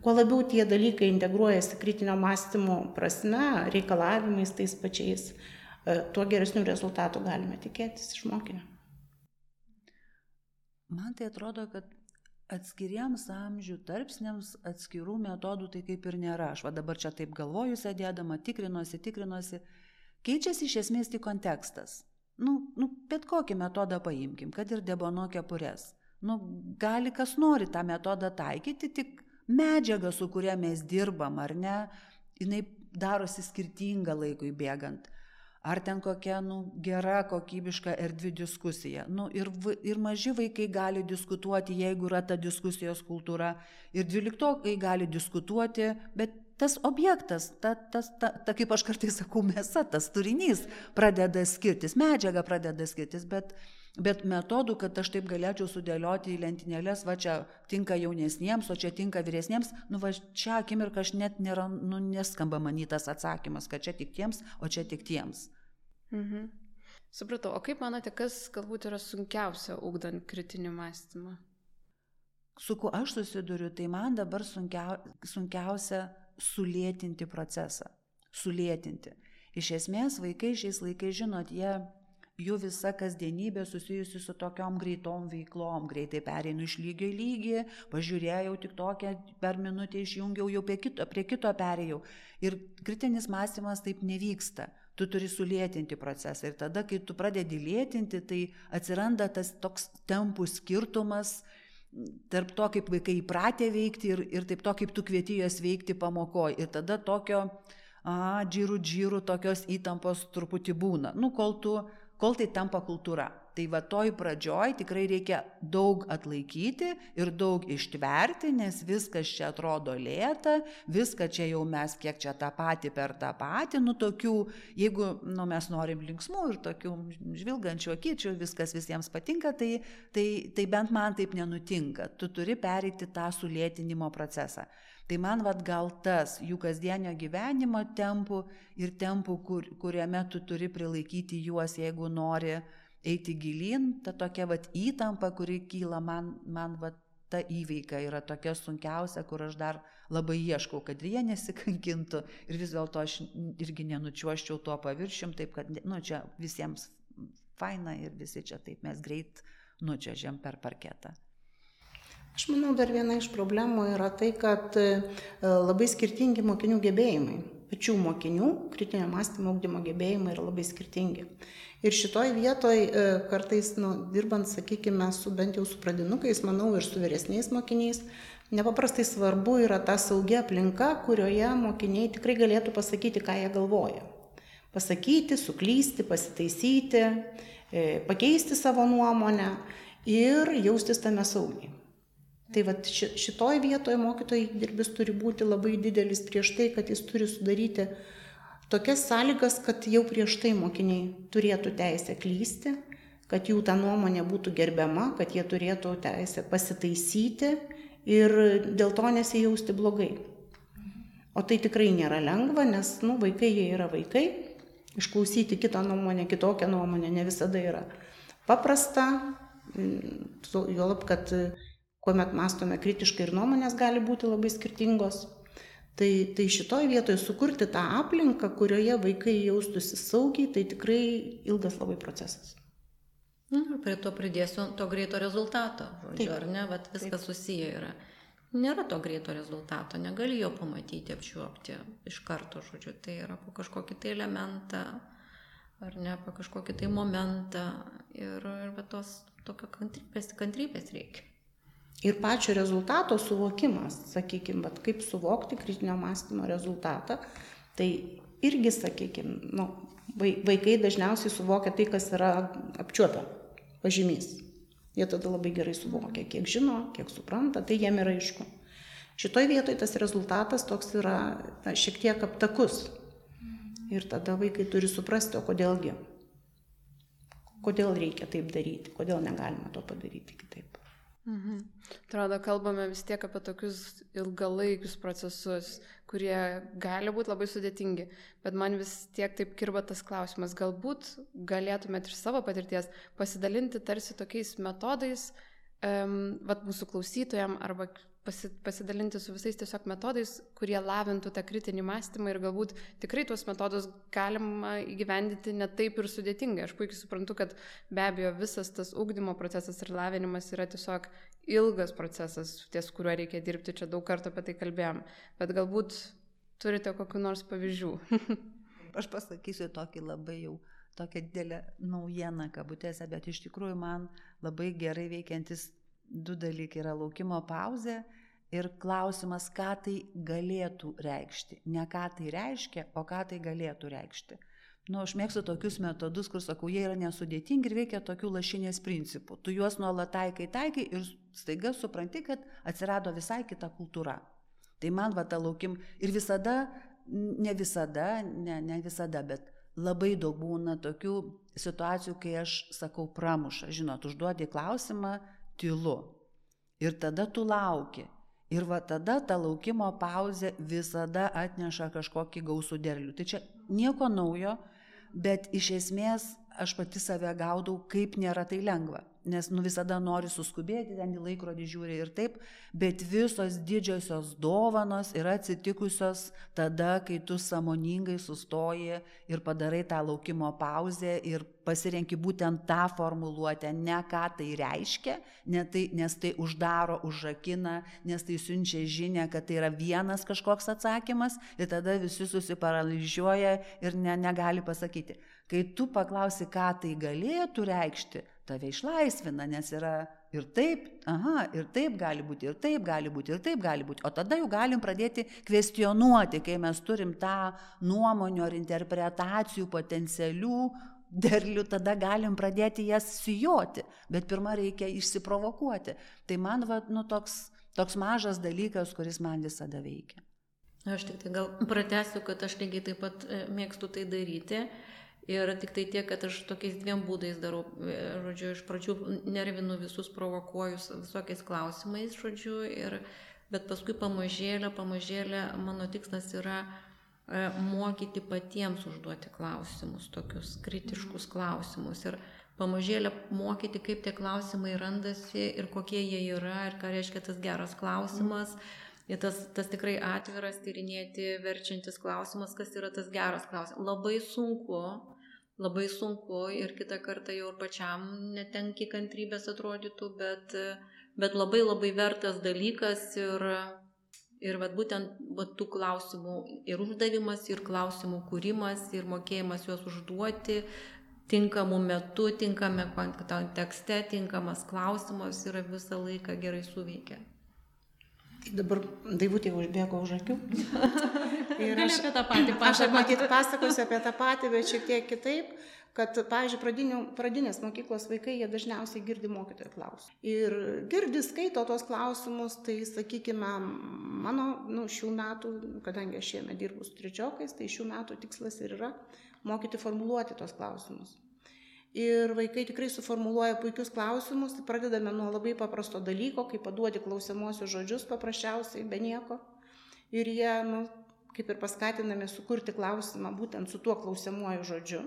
Kuo labiau tie dalykai integruojasi kritinio mąstymo prasme, reikalavimais tais pačiais, e, tuo geresnių rezultatų galime tikėtis iš mokinio. Man tai atrodo, kad atskiriems amžių tarpsniams atskirų metodų tai kaip ir nėra. Aš va dabar čia taip galvoju, sėdėdama, tikrinuosi, tikrinuosi. Keičiasi iš esmės tik kontekstas. Nu, nu, bet kokį metodą paimkim, kad ir debono kepurės. Nu, gali kas nori tą metodą taikyti, tik medžiaga, su kuria mes dirbam, ar ne, jinai darosi skirtinga laikui bėgant. Ar ten kokia nu gera kokybiška erdvi diskusija. Nu ir ir maži vaikai gali diskutuoti jeigu yra ta diskusijos kultūra. Ir dvyliktokai gali diskutuoti bet tas objektas ta tas ta ta kaip aš kartais sakau mėsa tas turinys pradeda skirtis medžiaga pradeda skirtis bet bet metodų kad aš taip galėčiau sudėlioti į lentynėles va čia tinka jaunesniems o čia tinka vyresniems nu va šią akimirką aš net nėra nu neskamba man į tas atsakymas kad čia tik tiems o čia tik tiems. Mhm. supratau. O kaip manote kas galbūt yra sunkiausia ugdant kritinį mąstymą? Su kuo aš susiduriu tai man dabar sunkiau, sunkiausia sulėtinti procesą. Sulėtinti. Iš esmės vaikai šiais laikais žinot jie jų visa kasdienybė susijusi su tokiom greitom veiklom. Greitai pereinu iš lygio į lygį, pažiūrėjau tik tokią per minutę išjungiau, jau prie kito, prie kito perėjau. Ir kritinis mąstymas taip nevyksta. Tu turi sulėtinti procesą. Ir tada, kai tu pradedi lėtinti, tai atsiranda tas toks tempų skirtumas tarp to, kaip vaikai įpratę veikti ir, ir taip to, kaip tu kvieti juos veikti pamokoje. Ir tada tokio, a, džirų, džirų, tokios įtampos truputį būna. Nu, kol tu kol tai tampa kultūra. Tai va toj pradžioj tikrai reikia daug atlaikyti ir daug ištverti, nes viskas čia atrodo lėta, viską čia jau mes kiek čia tą patį per tą patį, nu tokių, jeigu nu, mes norim linksmų ir tokių žvilgančių akyčių, viskas visiems patinka, tai, tai, tai bent man taip nenutinka. Tu turi pereiti tą sulėtinimo procesą. Tai man vad gal tas jų kasdienio gyvenimo tempų ir tempų, kur, kuriame tu turi prilaikyti juos, jeigu nori eiti gilin, ta tokia vad įtampa, kuri kyla man, man vad ta įveika yra tokia sunkiausia, kur aš dar labai ieškau, kad jie nesikankintų ir vis dėlto aš irgi nenučiuoščiau tuo paviršium, taip kad, nu, čia visiems faina ir visi čia taip mes greit nučiažiam per parketą. Aš manau, dar viena iš problemų yra tai, kad e, labai skirtingi mokinių gebėjimai. Pačių mokinių kritinio mąstymo augdymo gebėjimai yra labai skirtingi. Ir šitoj vietoj e, kartais, nu, dirbant, sakykime, su bent jau su pradinukais, manau, ir su vyresniais mokiniais, nepaprastai svarbu yra ta saugia aplinka, kurioje mokiniai tikrai galėtų pasakyti, ką jie galvoja. Pasakyti, suklysti, pasitaisyti, e, pakeisti savo nuomonę ir jaustis tame saugiai. Tai va šitoj vietoje mokytojai dirbis turi būti labai didelis prieš tai, kad jis turi sudaryti tokias sąlygas, kad jau prieš tai mokiniai turėtų teisę klysti, kad jų ta nuomonė būtų gerbiama, kad jie turėtų teisę pasitaisyti ir dėl to nesijausti blogai. O tai tikrai nėra lengva, nes nu, vaikai jie yra vaikai, išklausyti kitą nuomonę, kitokią nuomonę ne visada yra paprasta, juolab, kad kuomet mąstome kritiškai ir nuomonės gali būti labai skirtingos. Tai, tai šitoj vietoje sukurti tą aplinką, kurioje vaikai jaustųsi saugiai, tai tikrai ilgas labai procesas. Na, prie to pridėsiu to greito rezultato, žodžiu, Taip. ar ne, bet viskas Taip. susiję yra. Nėra to greito rezultato, negali jo pamatyti, apčiuopti iš karto, žodžiu, tai yra po kažkokį tai elementą, ar ne apie kažkokį tai momentą. Ir, ir tos tokio kantrybės, kantrybės reikia. Ir pačio rezultato suvokimas, sakykime, bet kaip suvokti kritinio mąstymo rezultatą, tai irgi, sakykime, nu, vaikai dažniausiai suvokia tai, kas yra apčiuopia, pažymys. Jie tada labai gerai suvokia, kiek žino, kiek supranta, tai jiem yra aišku. Šitoj vietoj tas rezultatas toks yra na, šiek tiek aptakus. Ir tada vaikai turi suprasti, o kodėlgi. Kodėl reikia taip daryti, kodėl negalima to padaryti kitaip. Mhm. Atrodo, kalbame vis tiek apie tokius ilgalaikius procesus, kurie gali būti labai sudėtingi, bet man vis tiek taip kirba tas klausimas, galbūt galėtumėt iš savo patirties pasidalinti tarsi tokiais metodais, um, vat mūsų klausytojams arba pasi, pasidalinti su visais tiesiog metodais, kurie lavintų tą kritinį mąstymą ir galbūt tikrai tuos metodus galima įgyvendinti net taip ir sudėtingai. Aš puikiai suprantu, kad be abejo visas tas ūkdymo procesas ir lavinimas yra tiesiog ilgas procesas, ties kuriuo reikia dirbti, čia daug kartų apie tai kalbėjom, bet galbūt turite kokiu nors pavyzdžių. Aš pasakysiu tokį labai jau tokią didelę naujieną kabutėse, bet iš tikrųjų man labai gerai veikiantis du dalykai yra laukimo pauzė ir klausimas, ką tai galėtų reikšti. Ne ką tai reiškia, o ką tai galėtų reikšti. Nu, aš mėgstu tokius metodus, kur sakau, jie yra nesudėtingi ir veikia tokių lašinės principų. Tu juos nuolat taikai, taikai ir staiga supranti, kad atsirado visai kita kultūra. Tai man va ta laukim ir visada, ne visada, ne, ne visada, bet labai daug būna tokių situacijų, kai aš sakau pramuša. Žinot, užduodi klausimą, tylu. Ir tada tu lauki. Ir va tada ta laukimo pauzė visada atneša kažkokį gausų derlių. Tai čia nieko naujo, bet iš esmės aš pati save gaudau, kaip nėra tai lengva nes nu visada nori suskubėti, ten į laikrodį žiūri ir taip, bet visos didžiosios dovanos yra atsitikusios tada, kai tu samoningai sustoji ir padarai tą laukimo pauzę ir pasirenki būtent tą formuluotę, ne ką tai reiškia, ne tai, nes tai uždaro, užrakina, nes tai siunčia žinę, kad tai yra vienas kažkoks atsakymas ir tada visi susiparalyžiuoja ir ne, negali pasakyti. Kai tu paklausi, ką tai galėtų reikšti, tave išlaisvina, nes yra ir taip, aha, ir taip gali būti, ir taip gali būti, ir taip gali būti. O tada jau galim pradėti kvestionuoti, kai mes turim tą nuomonių ar interpretacijų potencialių derlių, tada galim pradėti jas sijoti, bet pirmą reikia išsiprovokuoti. Tai man, va, nu, toks, toks mažas dalykas, kuris man visada veikia. Aš tik tai gal pratęsiu, kad aš lygiai taip pat e, mėgstu tai daryti. Ir tik tai tiek, kad aš tokiais dviem būdais darau, e, žodžiu, iš pradžių nervinu visus, provokuoju visokiais klausimais, žodžiu, ir, bet paskui pamažėlę, pamažėlę mano tikslas yra e, mokyti patiems užduoti klausimus, tokius kritiškus klausimus. Ir pamažėlę mokyti, kaip tie klausimai randasi ir kokie jie yra ir ką reiškia tas geras klausimas. Ir tas, tas tikrai atviras, tyrinėti, verčiantis klausimas, kas yra tas geras klausimas. Labai sunku, labai sunku ir kitą kartą jau ir pačiam netenki kantrybės atrodytų, bet, bet labai labai vertas dalykas ir, ir vat, būtent vat, tų klausimų ir uždavimas, ir klausimų kūrimas, ir mokėjimas juos užduoti tinkamu metu, tinkame kontekste, tinkamas klausimas yra visą laiką gerai suveikia. Dabar daivutė užbėgo už akių. Ir aš apie tą patį pasakosiu. Aš matyt pasakosiu apie tą patį, bet šiek tiek kitaip, kad, pavyzdžiui, pradinės mokyklos vaikai, jie dažniausiai girdi mokytojų klausimus. Ir girdi, skaito tos klausimus, tai, sakykime, mano, nu, šių metų, kadangi aš šiame dirbu su trečiokais, tai šių metų tikslas ir yra mokyti formuluoti tos klausimus ir vaikai tikrai suformuluoja puikius klausimus, tai pradedame nuo labai paprasto dalyko, kai paduodi klausimuosius žodžius paprasčiausiai, be nieko. Ir jie, nu, kaip ir paskatinami sukurti klausimą būtent su tuo klausimuoju žodžiu.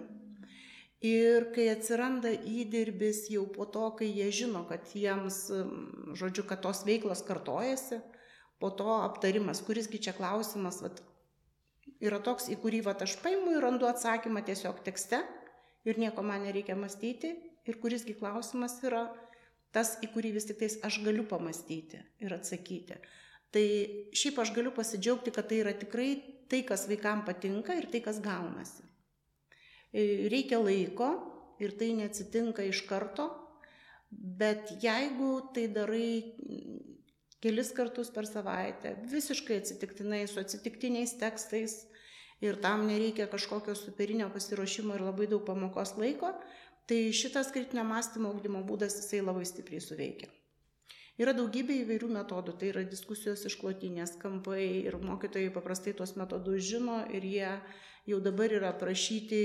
Ir kai atsiranda įdirbis jau po to, kai jie žino, kad jiems, žodžiu, kad tos veiklos kartojasi, po to aptarimas, kurisgi čia klausimas, vat, yra toks, į kurį vat, aš paimu ir randu atsakymą tiesiog tekste ir nieko man nereikia mąstyti ir kurisgi klausimas yra tas, į kurį vis tik tais aš galiu pamastyti ir atsakyti. Tai šiaip aš galiu pasidžiaugti, kad tai yra tikrai tai, kas vaikam patinka ir tai, kas gaunasi. E, reikia laiko ir tai neatsitinka iš karto, bet jeigu tai darai kelis kartus per savaitę, visiškai atsitiktinai, su atsitiktiniais tekstais ir tam nereikia kažkokio superinio pasiruošimo ir labai daug pamokos laiko, tai šitas kritinio mąstymo ugdymo būdas jisai labai stipriai suveikia. Yra daugybė įvairių metodų, tai yra diskusijos išklotinės kampai ir mokytojai paprastai tuos metodus žino ir jie jau dabar yra aprašyti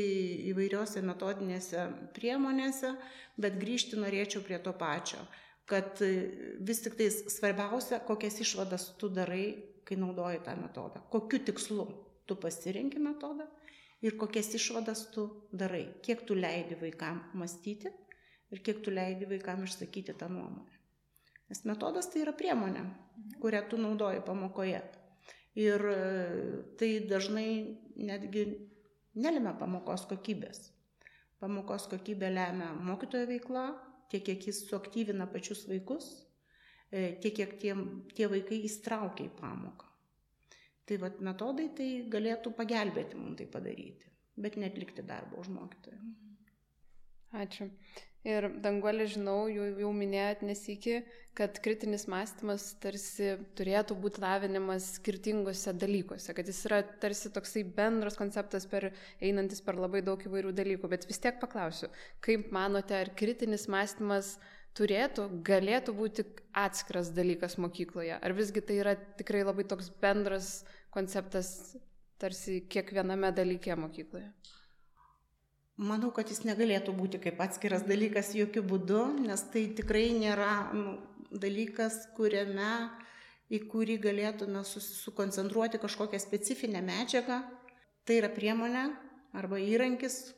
įvairiose metodinėse priemonėse, bet grįžti norėčiau prie to pačio, kad vis tik tais svarbiausia, kokias išvadas tu darai, kai naudoji tą metodą, kokiu tikslu tu pasirinki metodą ir kokias išvadas tu darai, kiek tu leidi vaikam mąstyti ir kiek tu leidi vaikam išsakyti tą nuomonę. Nes metodas tai yra priemonė, kurią tu naudoji pamokoje. Ir e, tai dažnai netgi nelime pamokos kokybės. Pamokos kokybė lemia mokytojo veikla, tiek kiek jis suaktyvina pačius vaikus, e, tiek kiek tie, tie vaikai įstraukia į pamoką. Tai vad metodai tai galėtų pagelbėti mums tai padaryti, bet netlikti darbo už mokytoją. Ačiū. Ir danguolė, žinau, jau, jau minėjot nesikį, kad kritinis mąstymas tarsi turėtų būti lavinimas skirtingose dalykuose, kad jis yra tarsi toksai bendras konceptas per einantis per labai daug įvairių dalykų. Bet vis tiek paklausiu, kaip manote, ar kritinis mąstymas turėtų, galėtų būti atskiras dalykas mokykloje? Ar visgi tai yra tikrai labai toks bendras konceptas tarsi kiekviename dalyke mokykloje? Manau, kad jis negalėtų būti kaip atskiras dalykas jokių būdų, nes tai tikrai nėra nu, dalykas, kuriame, į kurį galėtume susikoncentruoti kažkokią specifinę medžiagą. Tai yra priemonė arba įrankis,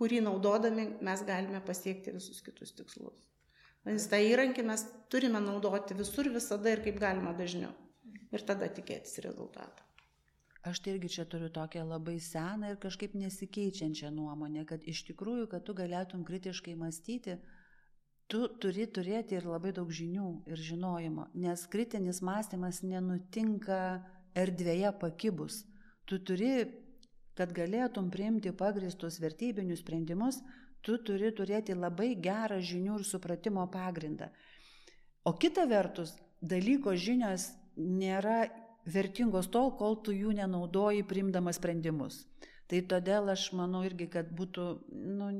kurį naudodami mes galime pasiekti visus kitus tikslus. Vadinasi, tą įrankį mes turime naudoti visur, visada ir kaip galima dažniau. Ir tada tikėtis rezultatą. Aš tai irgi čia turiu tokią labai seną ir kažkaip nesikeičiančią nuomonę, kad iš tikrųjų, kad tu galėtum kritiškai mąstyti, tu turi turėti ir labai daug žinių ir žinojimo, nes kritinis mąstymas nenutinka erdvėje pakibus. Tu turi, kad galėtum priimti pagristus vertybinius sprendimus, tu turi turėti labai gerą žinių ir supratimo pagrindą. O kita vertus, dalyko žinios nėra vertingos tol, kol tu jų nenaudoji primdamas sprendimus. Tai todėl aš manau irgi, kad būtų nu,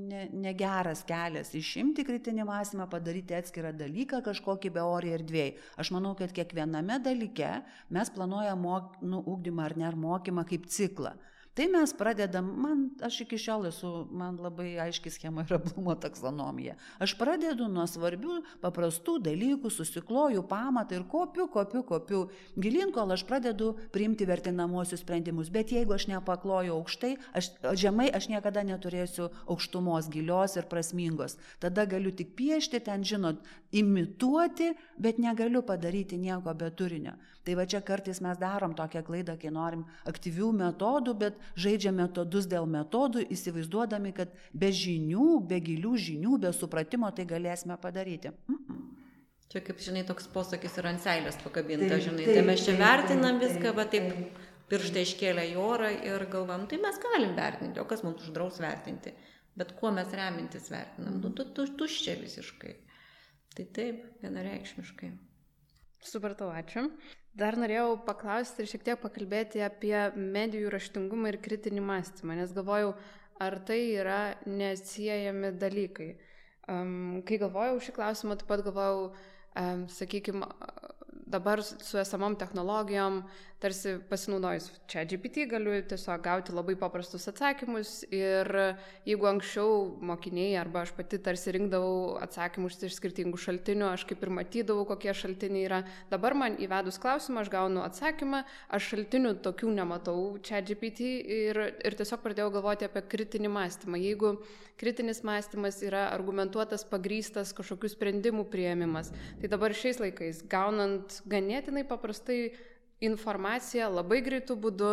negeras ne kelias išimti kritinį mąstymą, padaryti atskirą dalyką kažkokį beorį erdvėjai. Aš manau, kad kiekviename dalyke mes planuojam mok, nu, ugdymą ar ne ar mokymą kaip ciklą. Tai mes pradedam, man, aš iki šiol esu, man labai aiški schema yra Blumo taksonomija. Aš pradedu nuo svarbių, paprastų dalykų, susikloju pamatą ir kopiu, kopiu, kopiu. Gilin, kol aš pradedu priimti vertinamosius sprendimus. Bet jeigu aš nepakloju aukštai, aš, žemai, aš niekada neturėsiu aukštumos gilios ir prasmingos. Tada galiu tik piešti, ten, žinot, imituoti, bet negaliu padaryti nieko be turinio. Tai va čia kartais mes darom tokią klaidą, kai norim aktyvių metodų, bet žaidžia metodus dėl metodų, įsivaizduodami, kad be žinių, be gilių žinių, be supratimo tai galėsime padaryti. Mm -mm. Čia kaip, žinai, toks posakis yra ant seilės pakabinta, taip, žinai, taip, tai mes čia taip, vertinam taip, viską, va taip pirštai iškėlė į orą ir galvam, tai mes galim vertinti, o kas mums uždraus vertinti. Bet kuo mes remintis vertinam? Nu, tu, tu, tuščia visiškai. Tai taip, vienareikšmiškai. Supratau, ačiū. Dar norėjau paklausti ir šiek tiek pakalbėti apie medijų raštingumą ir kritinį mąstymą, nes galvojau, ar tai yra neatsiejami dalykai. Um, kai galvojau šį klausimą, taip pat galvojau, um, sakykime, dabar su esamom technologijom, tarsi pasinaudojus čia GPT galiu tiesiog gauti labai paprastus atsakymus ir jeigu anksčiau mokiniai arba aš pati tarsi rinkdavau atsakymus iš skirtingų šaltinių, aš kaip ir matydavau, kokie šaltiniai yra, dabar man įvedus klausimą aš gaunu atsakymą, aš šaltinių tokių nematau čia GPT ir, ir tiesiog pradėjau galvoti apie kritinį mąstymą. Jeigu kritinis mąstymas yra argumentuotas, pagrystas kažkokių sprendimų prieimimas, tai dabar šiais laikais gaunant ganėtinai paprastai informaciją labai greitų būdų,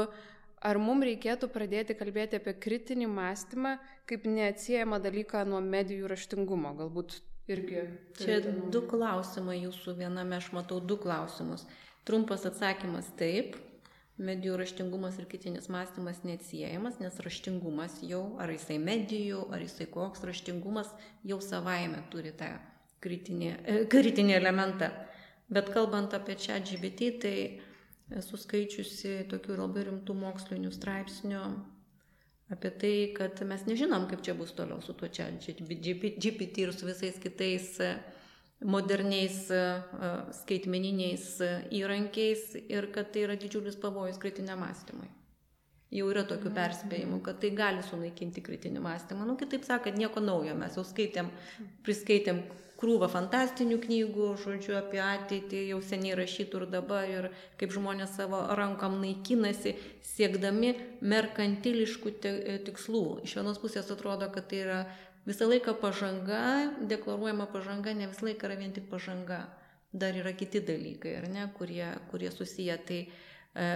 ar mums reikėtų pradėti kalbėti apie kritinį mąstymą kaip neatsiejamą dalyką nuo medijų raštingumo? Galbūt irgi. Čia du klausimai jūsų viename, aš matau du klausimus. Trumpas atsakymas taip, medijų raštingumas ir kritinis mąstymas neatsiejamas, nes raštingumas jau, ar jisai medijų, ar jisai koks raštingumas jau savaime turi tą kritinį, e, kritinį elementą. Bet kalbant apie čia GBT, tai esu skaičiusi tokių labai rimtų mokslinių straipsnių apie tai, kad mes nežinom, kaip čia bus toliau su tuo čia GPT ir su visais kitais moderniais e, e, skaitmeniniais e, įrankiais ir kad tai yra didžiulis pavojus kritiniam mąstymui. Jau yra tokių perspėjimų, kad tai gali sunaikinti kritinį mąstymą. Nu, kitaip sakant, nieko naujo. Mes jau skaitėm, priskaitėm krūvą fantastinių knygų, žodžiu, apie ateitį, jau seniai rašytų ir dabar, ir kaip žmonės savo rankom naikinasi, siekdami merkantiliškų tikslų. Iš vienos pusės atrodo, kad tai yra visą laiką pažanga, deklaruojama pažanga, ne visą laiką yra vien tik pažanga. Dar yra kiti dalykai, ar ne, kurie, kurie susiję. Tai e,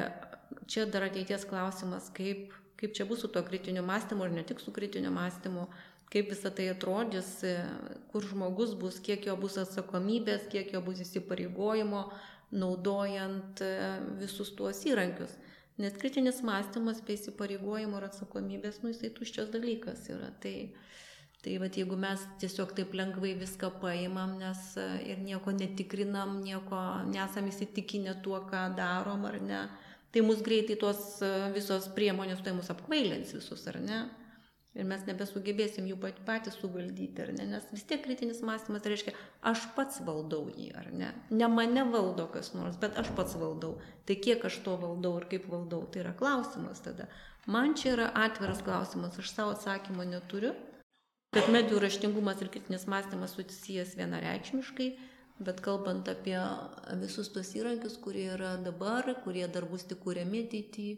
čia dar ateities klausimas, kaip, kaip čia bus su tuo kritiniu mąstymu ir ne tik su kritiniu mąstymu, kaip visą tai atrodys, e, kur žmogus bus, kiek jo bus atsakomybės, kiek jo bus įsipareigojimo, naudojant e, visus tuos įrankius. Nes kritinis mąstymas be įsipareigojimo ir atsakomybės, nu jisai tuščias dalykas yra. Tai, Tai va, jeigu mes tiesiog taip lengvai viską paimam, nes e, ir nieko netikrinam, nieko nesam įsitikinę tuo, ką darom ar ne, tai mus greitai tos visos priemonės tai mus apkvailins visus, ar ne? Ir mes nebesugebėsim jų patys suvaldyti, ar ne? Nes vis tiek kritinis mąstymas reiškia, aš pats valdau jį, ar ne? Ne mane valdo kas nors, bet aš pats valdau. Tai kiek aš to valdau ir kaip valdau, tai yra klausimas tada. Man čia yra atviras klausimas, aš savo atsakymo neturiu kad medijų raštingumas ir kritinis mąstymas susijęs vienareikšmiškai, bet kalbant apie visus tos įrankius, kurie yra dabar, kurie dar bus tik kūriami ateityje,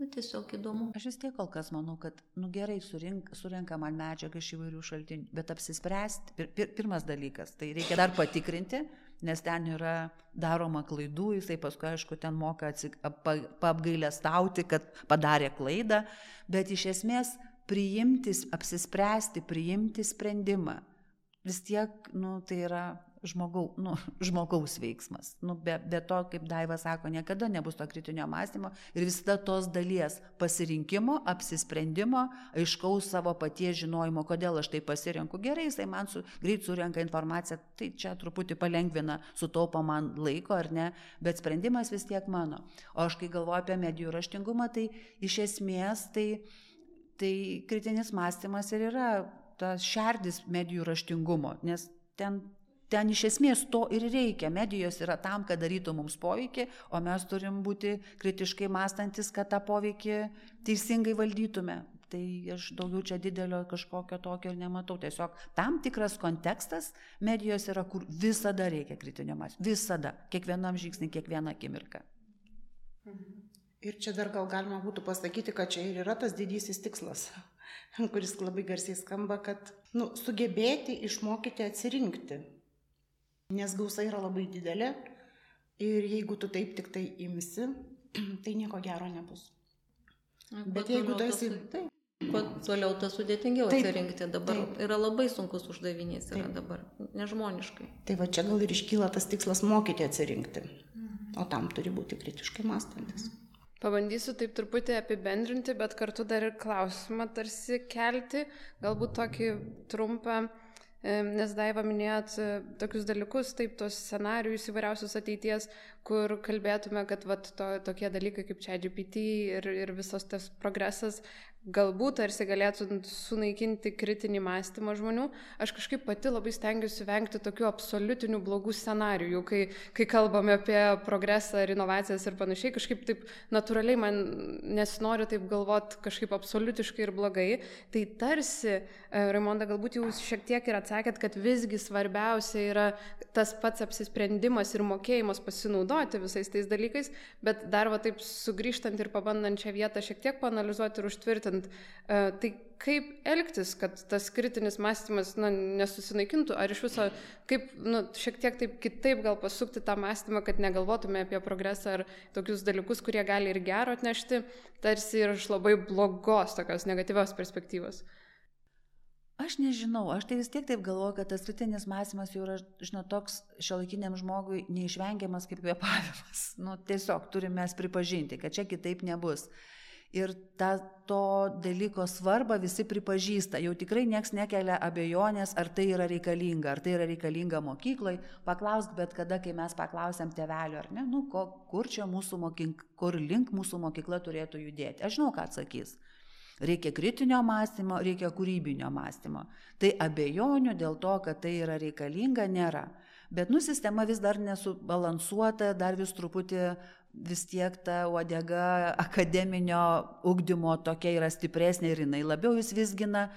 nu, tiesiog įdomu. Aš vis tiek kol kas manau, kad nu, gerai surink, surinka man medžiagą iš įvairių šaltinių, bet apsispręsti, pir, pir, pirmas dalykas, tai reikia dar patikrinti, nes ten yra daroma klaidų, jisai paskui, aišku, ten moka atsik, pa, paapgailę stauti, kad padarė klaidą, bet iš esmės priimti, apsispręsti, priimti sprendimą. Vis tiek, nu, tai yra žmogau, nu, žmogaus veiksmas. Nu, be, be to, kaip Daiva sako, niekada nebus to kritinio mąstymo ir visada tos dalies pasirinkimo, apsisprendimo, aiškaus savo paties žinojimo, kodėl aš tai pasirenku. Gerai, jisai man su, greit surenka informaciją, tai čia truputį palengvina, sutaupo man laiko ar ne, bet sprendimas vis tiek mano. O aš kai galvoju apie medijų raštingumą, tai iš esmės tai Tai kritinis mąstymas ir yra tas šerdis medijų raštingumo, nes ten, ten iš esmės to ir reikia. Medijos yra tam, kad darytų mums poveikį, o mes turim būti kritiškai mąstantis, kad tą poveikį teisingai valdytume. Tai aš daugiau čia didelio kažkokio tokio ir nematau. Tiesiog tam tikras kontekstas medijos yra, kur visada reikia kritinio mąstymo. Visada. Kiekvienam žingsnį, kiekvieną akimirką. Mhm. Ir čia dar gal galima būtų pasakyti, kad čia ir yra tas didysis tikslas, kuris labai garsiai skamba, kad nu, sugebėti išmokyti atsirinkti. Nes gausa yra labai didelė ir jeigu tu taip tik tai imsi, tai nieko gero nebus. Bet jeigu tu esi... Taip. Kuo toliau, to sudėtingiau taip, atsirinkti. Dabar taip. yra labai sunkus uždavinys, yra taip. dabar nežmoniškai. Tai va čia gal ir iškyla tas tikslas mokyti atsirinkti. Mhm. O tam turi būti kritiškai mąstantis. Mhm. Pabandysiu taip truputį apibendrinti, bet kartu dar ir klausimą tarsi kelti, galbūt tokį trumpą, nes Daiva minėjot e, tokius dalykus, taip, tos scenarius įvairiausius ateities, kur kalbėtume, kad vat, to, tokie dalykai kaip čia GPT ir, ir visas tas progresas galbūt tarsi galėtų sunaikinti kritinį mąstymą žmonių, aš kažkaip pati labai stengiuosi vengti tokių absoliutinių blogų scenarijų, kai, kai kalbame apie progresą ir inovacijas ir panašiai, kažkaip taip natūraliai man nesinori taip galvoti kažkaip absoliutiškai ir blogai. Tai tarsi, e, Raimonda, galbūt jūs šiek tiek ir atsakėt, kad visgi svarbiausia yra tas pats apsisprendimas ir mokėjimas pasinaudoti visais tais dalykais, bet dar va taip sugrįžtant ir pabandant šią vietą šiek tiek panalizuoti ir užtvirtinti, e, tai kaip elgtis, kad tas kritinis mąstymas na, nesusinaikintų, ar iš viso kaip nu, šiek tiek taip kitaip gal pasukti tą mąstymą, kad negalvotume apie progresą ar tokius dalykus, kurie gali ir gero atnešti, tarsi ir iš labai blogos, tokios negatyvios perspektyvos. Aš nežinau, aš tai vis tiek taip galvoju, kad tas kritinis mąstymas jau yra, žinot, toks šiuolaikiniam žmogui neišvengiamas kaip kvepavimas. Nu, tiesiog turime mes pripažinti, kad čia kitaip nebus. Ir ta, to dalyko svarbą visi pripažįsta. Jau tikrai nieks nekelia abejonės, ar tai yra reikalinga, ar tai yra reikalinga mokyklai. Paklausk bet kada, kai mes paklausėm tevelių, ar ne, nu, ko, kur čia mūsų mokykla, kur link mūsų mokykla turėtų judėti. Aš žinau, ką atsakys. Reikia kritinio mąstymo, reikia kūrybinio mąstymo. Tai abejonių dėl to, kad tai yra reikalinga, nėra. Bet nu sistema vis dar nesubalansuota, dar vis truputį vis tiek ta uodega akademinio ugdymo tokia yra stipresnė ir jinai labiau vis visgina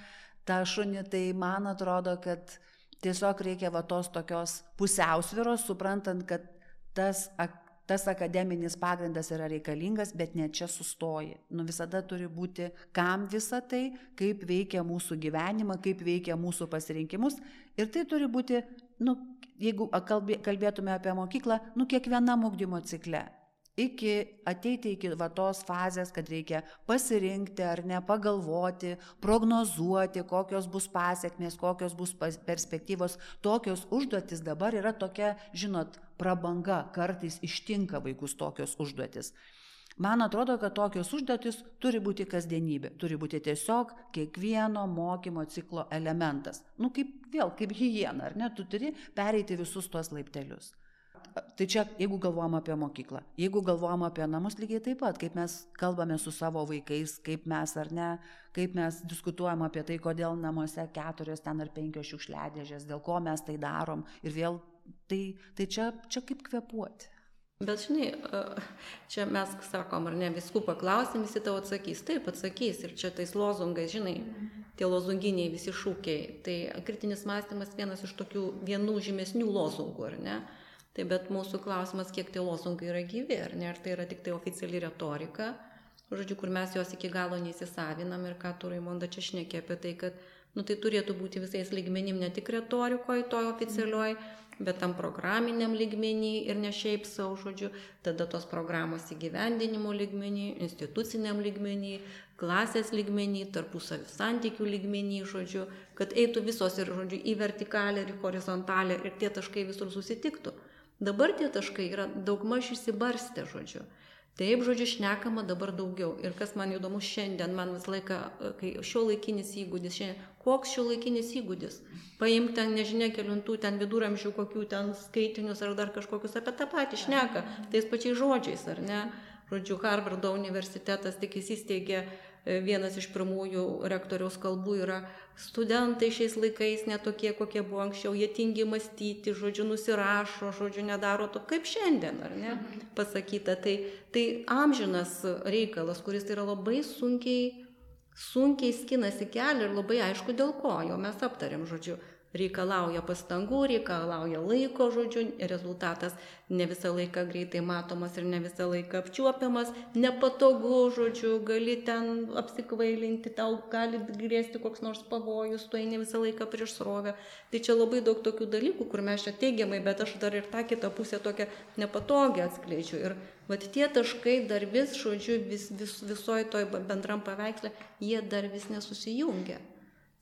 tą šunį, tai man atrodo, kad tiesiog reikia va tos tokios pusiausviros, suprantant, kad tas ak tas akademinis pagrindas yra reikalingas, bet ne čia sustoji. Nu visada turi būti, kam visa tai, kaip veikia mūsų gyvenimą, kaip veikia mūsų pasirinkimus. Ir tai turi būti, nu, jeigu kalbėtume apie mokyklą, nu kiekvienam ugdymo cikle iki ateiti iki va tos fazės, kad reikia pasirinkti ar ne, pagalvoti, prognozuoti, kokios bus pasiekmės, kokios bus perspektyvos. Tokios užduotis dabar yra tokia, žinot, prabanga, kartais ištinka vaikus tokios užduotis. Man atrodo, kad tokios užduotis turi būti kasdienybė, turi būti tiesiog kiekvieno mokymo ciklo elementas. Nu kaip vėl, kaip hygiena, ar ne, tu turi pereiti visus tuos laiptelius tai čia jeigu galvojam apie mokyklą jeigu galvojam apie namus lygiai taip pat kaip mes kalbame su savo vaikais kaip mes ar ne kaip mes diskutuojam apie tai kodėl namuose keturios ten ar penkios šiukšliadėžės dėl ko mes tai darom ir vėl tai tai čia čia kaip kvėpuoti Bet žinai, čia mes sakom, ar ne, viskų paklausim, visi tau atsakys. Taip, atsakys. Ir čia tais lozungais, žinai, tie lozunginiai visi šūkiai. Tai kritinis mąstymas vienas iš tokių vienų žymesnių lozungų, ar ne? Tai bet mūsų klausimas, kiek tie lozungai yra gyvi, ar ne, ar tai yra tik tai oficiali retorika, žodžiu, kur mes jos iki galo neįsisavinam ir ką tu Raimonda čia šnekė apie tai, kad nu, tai turėtų būti visais lygmenim, ne tik retorikoje, toj oficialioj, bet tam programiniam lygmenį ir ne šiaip savo, žodžiu, tada tos programos įgyvendinimo lygmenį, instituciniam lygmenį, klasės lygmenį, tarpusavį santykių lygmenį, žodžiu, kad eitų visos ir, žodžiu, į vertikalę ir į horizontalę ir tie taškai visur susitiktų. Dabar tie taškai yra daugmaž išsibarstę, žodžiu. Taip, žodžiu, šnekama dabar daugiau. Ir kas man įdomu šiandien, man visą laiką, kai šio laikinis įgūdis, šiandien, koks šio laikinis įgūdis? Paimk ten, nežinia, kelintų ten viduramžių, kokių ten skaitinius ar dar kažkokius apie tą patį šneka, tais pačiais žodžiais, ar ne? Žodžiu, Harvardo universitetas tik įsisteigė E, vienas iš pirmųjų rektoriaus kalbų yra studentai šiais laikais netokie, kokie buvo anksčiau, jie tingi mąstyti, žodžiu, nusirašo, žodžiu, nedaro to. Kaip šiandien, ar ne, pasakyta. Tai, tai amžinas reikalas, kuris yra labai sunkiai, sunkiai skinasi kelią ir labai aišku dėl ko, jo mes aptarėm, žodžiu, reikalauja pastangų, reikalauja laiko, žodžiu, rezultatas ne visą laiką greitai matomas ir ne visą laiką apčiuopiamas, nepatogu, žodžiu, gali ten apsikvailinti, tau gali grėsti koks nors pavojus, tu eini visą laiką prieš srovę. Tai čia labai daug tokių dalykų, kur mes čia teigiamai, bet aš dar ir tą kitą pusę tokią nepatogią atskleidžiu. Ir vat tie taškai dar vis, žodžiu, vis, vis, visoji toj bendram paveikslė, jie dar vis nesusijungia.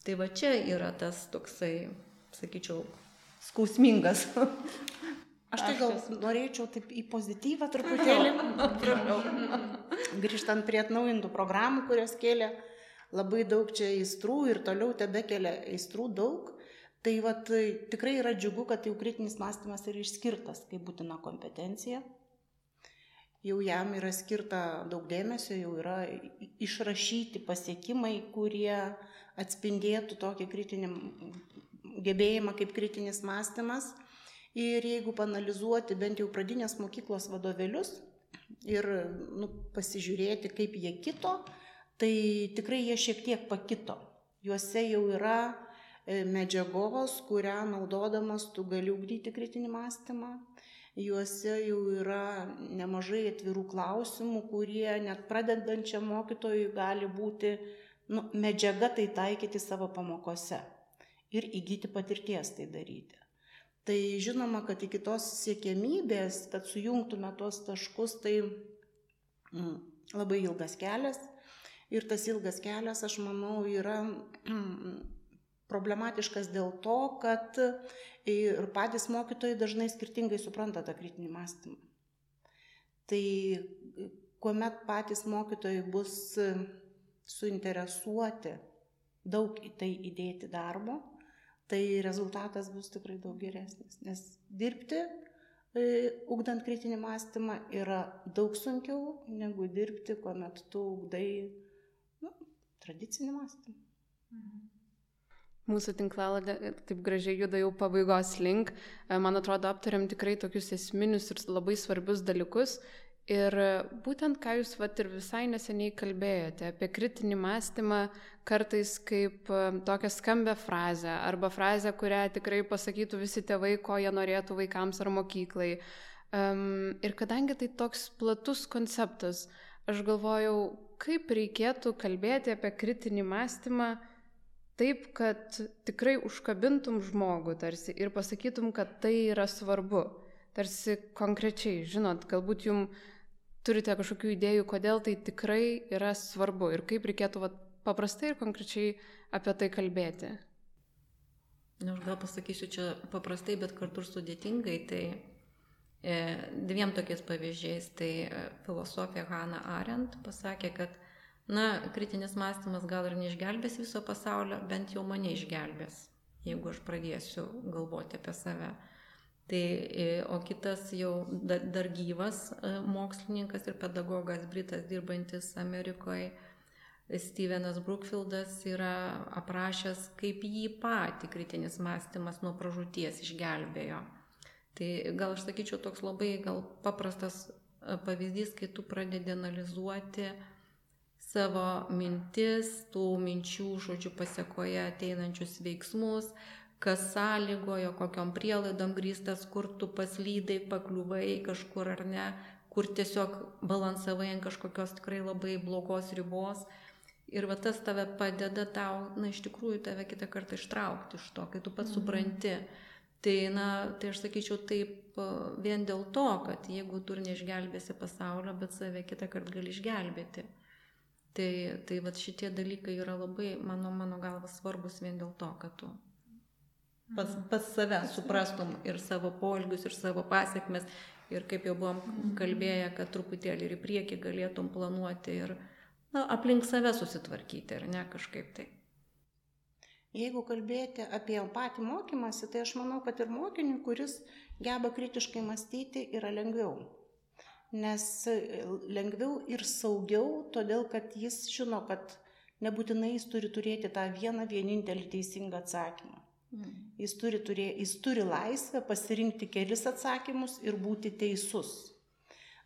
Tai va čia yra tas toksai, sakyčiau, skausmingas. Aš tai gal norėčiau taip į pozityvą truputėlį. Grįžtant prie atnaujintų programų, kurias kėlė labai daug čia aistrų ir toliau tebe kelia aistrų daug. Tai vat, tikrai yra džiugu, kad jau kritinis mąstymas yra išskirtas kaip būtina kompetencija. Jau jam yra skirta daug dėmesio, jau yra išrašyti pasiekimai, kurie atspindėtų tokį kritinį gebėjimą kaip kritinis mąstymas. Ir jeigu panalizuoti bent jau pradinės mokyklos vadovėlius ir nu, pasižiūrėti, kaip jie kito, tai tikrai jie šiek tiek pakito. Juose jau yra e, medžiagos, kurią naudodamas tu gali ugdyti kritinį mąstymą. Juose jau yra nemažai atvirų klausimų, kurie net pradedančiam mokytojui gali būti nu, medžiaga tai taikyti savo pamokose ir įgyti patirties tai daryti. Tai žinoma, kad iki tos siekiamybės, kad sujungtume tuos taškus, tai mm, labai ilgas kelias. Ir tas ilgas kelias, aš manau, yra mm, problematiškas dėl to, kad ir patys mokytojai dažnai skirtingai supranta tą kritinį mąstymą. Tai kuomet patys mokytojai bus suinteresuoti daug į tai įdėti darbo, tai rezultatas bus tikrai daug geresnis. Nes dirbti, e, ugdant kritinį mąstymą, yra daug sunkiau negu dirbti, kuomet tu ugdai nu, tradicinį mąstymą. Mhm. Mūsų tinklaladė taip gražiai juda jau pabaigos link. E, man atrodo, aptariam tikrai tokius esminius ir labai svarbius dalykus. Ir būtent ką jūs vat ir visai neseniai kalbėjote apie kritinį mąstymą kartais kaip e, tokią skambę frazę arba frazę, kurią tikrai pasakytų visi tėvai, ko jie norėtų vaikams ar mokyklai. Um, ir kadangi tai toks platus konceptas, aš galvojau, kaip reikėtų kalbėti apie kritinį mąstymą taip, kad tikrai užkabintum žmogų tarsi ir pasakytum, kad tai yra svarbu. Tarsi konkrečiai, žinot, galbūt jums turite kažkokių idėjų, kodėl tai tikrai yra svarbu ir kaip reikėtų vat, paprastai ir konkrečiai apie tai kalbėti? Na, aš gal pasakysiu čia paprastai, bet kartu ir sudėtingai. Tai e, dviem tokiais pavyzdžiais. Tai e, filosofija Hanna Arendt pasakė, kad, na, kritinis mąstymas gal ir neišgelbės viso pasaulio, bent jau mane išgelbės, jeigu aš pradėsiu galvoti apie save. Tai, e, o kitas jau dar gyvas e, mokslininkas ir pedagogas Britas dirbantis Amerikoje, Stevenas Brookfieldas yra aprašęs, kaip jį patį kritinis mąstymas nuo pražūties išgelbėjo. Tai gal aš sakyčiau toks labai gal paprastas e, pavyzdys, kai tu pradedi analizuoti savo mintis, tų minčių, žodžių pasiekoje ateinančius veiksmus, kas sąlygojo, kokiom prielaidom grįstas, kur tu paslydai, pakliuvai kažkur ar ne, kur tiesiog balansavai ant kažkokios tikrai labai blogos ribos. Ir va tas tave padeda tau, na iš tikrųjų tave kitą kartą ištraukti iš to, kai tu pats mhm. supranti. Tai, na, tai aš sakyčiau taip vien dėl to, kad jeigu tu neišgelbėsi pasaulio, bet save kitą kartą gali išgelbėti. Tai, tai va šitie dalykai yra labai, mano, mano galva, svarbus vien dėl to, kad tu pas, pas save suprastum ir savo polgius, ir savo pasiekmes. Ir kaip jau buvom kalbėję, kad truputėlį ir į priekį galėtum planuoti ir na, aplink save susitvarkyti, ar ne kažkaip tai. Jeigu kalbėti apie patį mokymąsi, tai aš manau, kad ir mokiniui, kuris geba kritiškai mąstyti, yra lengviau. Nes lengviau ir saugiau, todėl kad jis žino, kad nebūtinai jis turi turėti tą vieną vienintelį teisingą atsakymą. Mm. Jis turi, turė, jis turi laisvę pasirinkti kelis atsakymus ir būti teisus.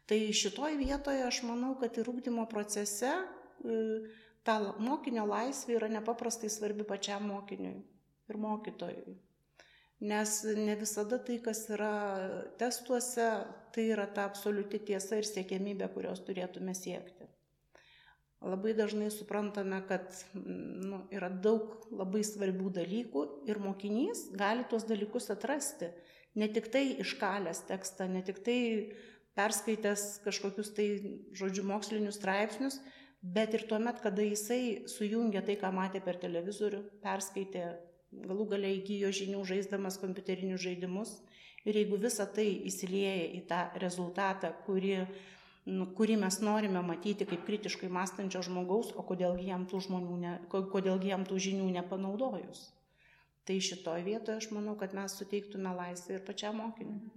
Tai šitoj vietoje aš manau, kad ir ūkdymo procese e, ta mokinio laisvė yra nepaprastai svarbi pačiam mokiniui ir mokytojui. Nes ne visada tai, kas yra testuose, tai yra ta absoliuti tiesa ir siekėmybė, kurios turėtume siekti labai dažnai suprantame, kad nu, yra daug labai svarbių dalykų ir mokinys gali tuos dalykus atrasti. Ne tik tai iškalęs tekstą, ne tik tai perskaitęs kažkokius tai, žodžiu, mokslinius straipsnius, bet ir tuomet, kada jisai sujungia tai, ką matė per televizorių, perskaitė, galų galiai įgyjo žinių žaisdamas kompiuterinius žaidimus. Ir jeigu visa tai įsilieja į tą rezultatą, kurį nu, kurį mes norime matyti kaip kritiškai mąstančio žmogaus, o kodėlgi jam tų, ne, kodėlgi jam tų žinių nepanaudojus. Tai šitoje vietoje aš manau, kad mes suteiktume laisvę ir pačiam mokiniui.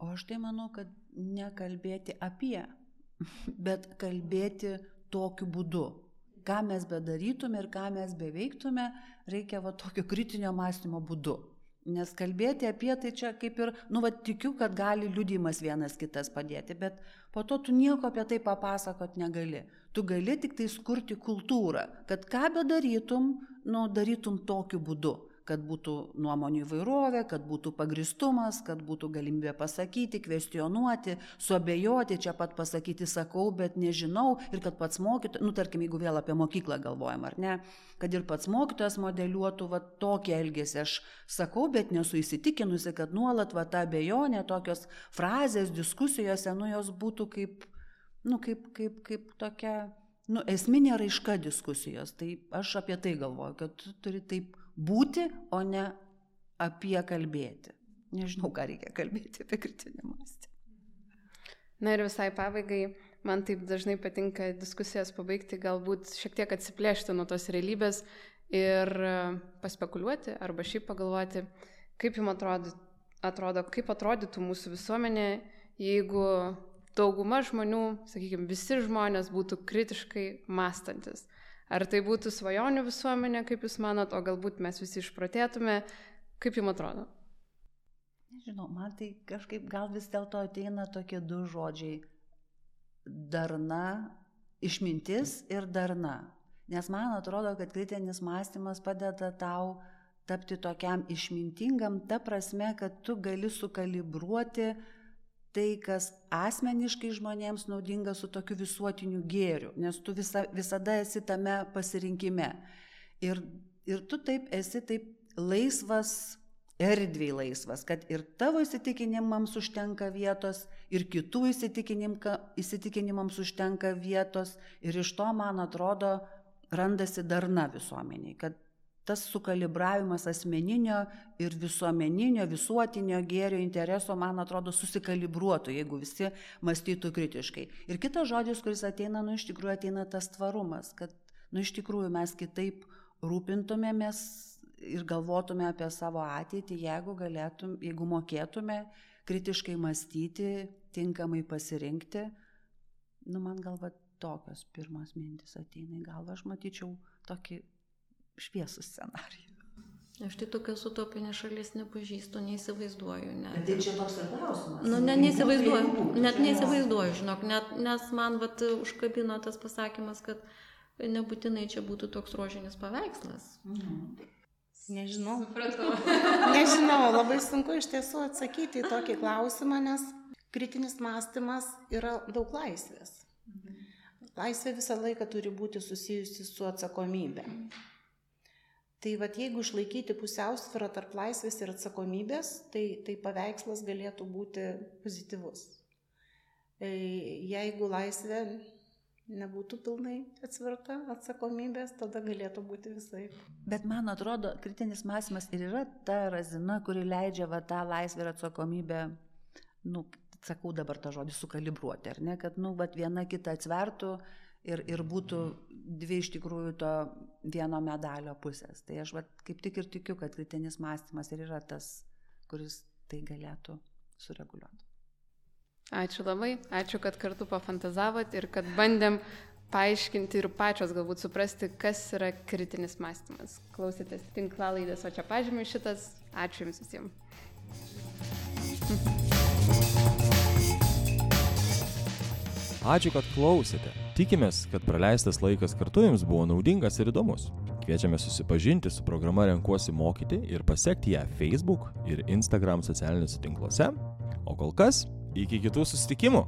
O aš tai manau, kad nekalbėti apie, bet kalbėti tokiu būdu. Ką mes bedarytume ir ką mes beveiktume, reikia va tokio kritinio mąstymo būdu. Nes kalbėti apie tai čia kaip ir, nu, va, tikiu, kad gali liudimas vienas kitas padėti, bet po to tu nieko apie tai papasakot negali. Tu gali tik tai skurti kultūrą, kad ką bedarytum, nu, darytum tokiu būdu kad būtų nuomonių įvairovė, kad būtų pagristumas, kad būtų galimybė pasakyti, kvestionuoti, suabejoti, čia pat pasakyti sakau, bet nežinau ir kad pats mokytojas, nu tarkim, jeigu vėl apie mokyklą galvojam, ar ne, kad ir pats mokytojas modeliuotų va tokį elgesį, aš sakau, bet nesu įsitikinusi, kad nuolat va ta abejonė, tokios frazės diskusijose, nu jos būtų kaip, nu kaip, kaip, kaip tokia nu, esminė raiška diskusijos. Tai aš apie tai galvoju, kad tu turi taip būti, o ne apie kalbėti. Nežinau, ką reikia kalbėti apie kritinį mąstymą. Na ir visai pabaigai, man taip dažnai patinka diskusijas pabaigti, galbūt šiek tiek atsiplėšti nuo tos realybės ir e, paspekuliuoti arba šiaip pagalvoti, kaip jums atrodo, atrodo kaip atrodytų mūsų visuomenė, jeigu dauguma žmonių, sakykime, visi žmonės būtų kritiškai mąstantis. Ar tai būtų svajonių visuomenė, kaip Jūs manot, o galbūt mes visi išprotėtume, kaip Jums atrodo? Nežinau, man tai kažkaip gal vis dėlto ateina tokie du žodžiai - darna, išmintis ir darna. Nes man atrodo, kad kritinis mąstymas padeda tau tapti tokiam išmintingam, ta prasme, kad tu gali sukalibruoti uh, tai, kas asmeniškai žmonėms naudinga su tokiu visuotiniu gėriu, nes tu visa, visada esi tame pasirinkime. Ir, ir tu taip esi taip laisvas, erdviai laisvas, kad ir tavo įsitikinimams užtenka vietos, ir kitų įsitikinimams užtenka vietos, ir iš to, man atrodo, randasi darna visuomeniai, kad tas sukalibravimas asmeninio ir visuomeninio, visuotinio gėrio intereso, man atrodo, susikalibruotų, jeigu visi mąstytų kritiškai. Ir kitas žodis, kuris ateina, nu iš tikrųjų ateina tas tvarumas, kad, nu iš tikrųjų mes kitaip rūpintumėmės ir galvotume apie savo ateitį, jeigu galėtum, jeigu mokėtume kritiškai mąstyti, tinkamai pasirinkti. Nu, man galva tokios pirmas mintis ateina į galvą, aš matyčiau tokį šviesų scenarijų. Aš tai tokios utopinės šalies nepažįstu, neįsivaizduoju. Net. Bet tai čia toks ir klausimas. Nu, net neįsivaizduoju, net neįsivaizduoju, žinok, net, nes man vat, užkabino tas pasakymas, kad nebūtinai čia būtų toks rožinis paveikslas. Mhm. Nežinau. Supratau. Nežinau, labai sunku iš tiesų atsakyti į tokį klausimą, nes kritinis mąstymas yra daug laisvės. Mhm. Laisvė visą laiką turi būti susijusi su atsakomybė. Tai vad jeigu išlaikyti pusiausvyrą tarp laisvės ir atsakomybės, tai, tai paveikslas galėtų būti pozityvus. E, jeigu laisvė nebūtų pilnai atsverta atsakomybės, tada galėtų būti visai. Bet man atrodo, kritinis mąstymas ir yra ta razina, kuri leidžia va, tą laisvę ir atsakomybę, nu, sakau dabar tą žodį, sukalibruoti, ar ne, kad, nu, va, viena kita atsvertų ir, ir būtų dvi iš tikrųjų to vieno medalio pusės. Tai aš va, kaip tik ir tikiu, kad kritinis mąstymas ir yra tas, kuris tai galėtų sureguliuoti. Ačiū labai, ačiū, kad kartu pafantazavot ir kad bandėm paaiškinti ir pačios galbūt suprasti, kas yra kritinis mąstymas. Klausėtės tinklalaidės, o čia pažymiu šitas. Ačiū Jums visiems. Ačiū, kad klausėte. Tikimės, kad praleistas laikas kartu jums buvo naudingas ir įdomus. Kviečiame susipažinti su programa Renkuosi mokyti ir pasiekti ją Facebook ir Instagram socialiniuose tinkluose. O kol kas, iki kitų susitikimų.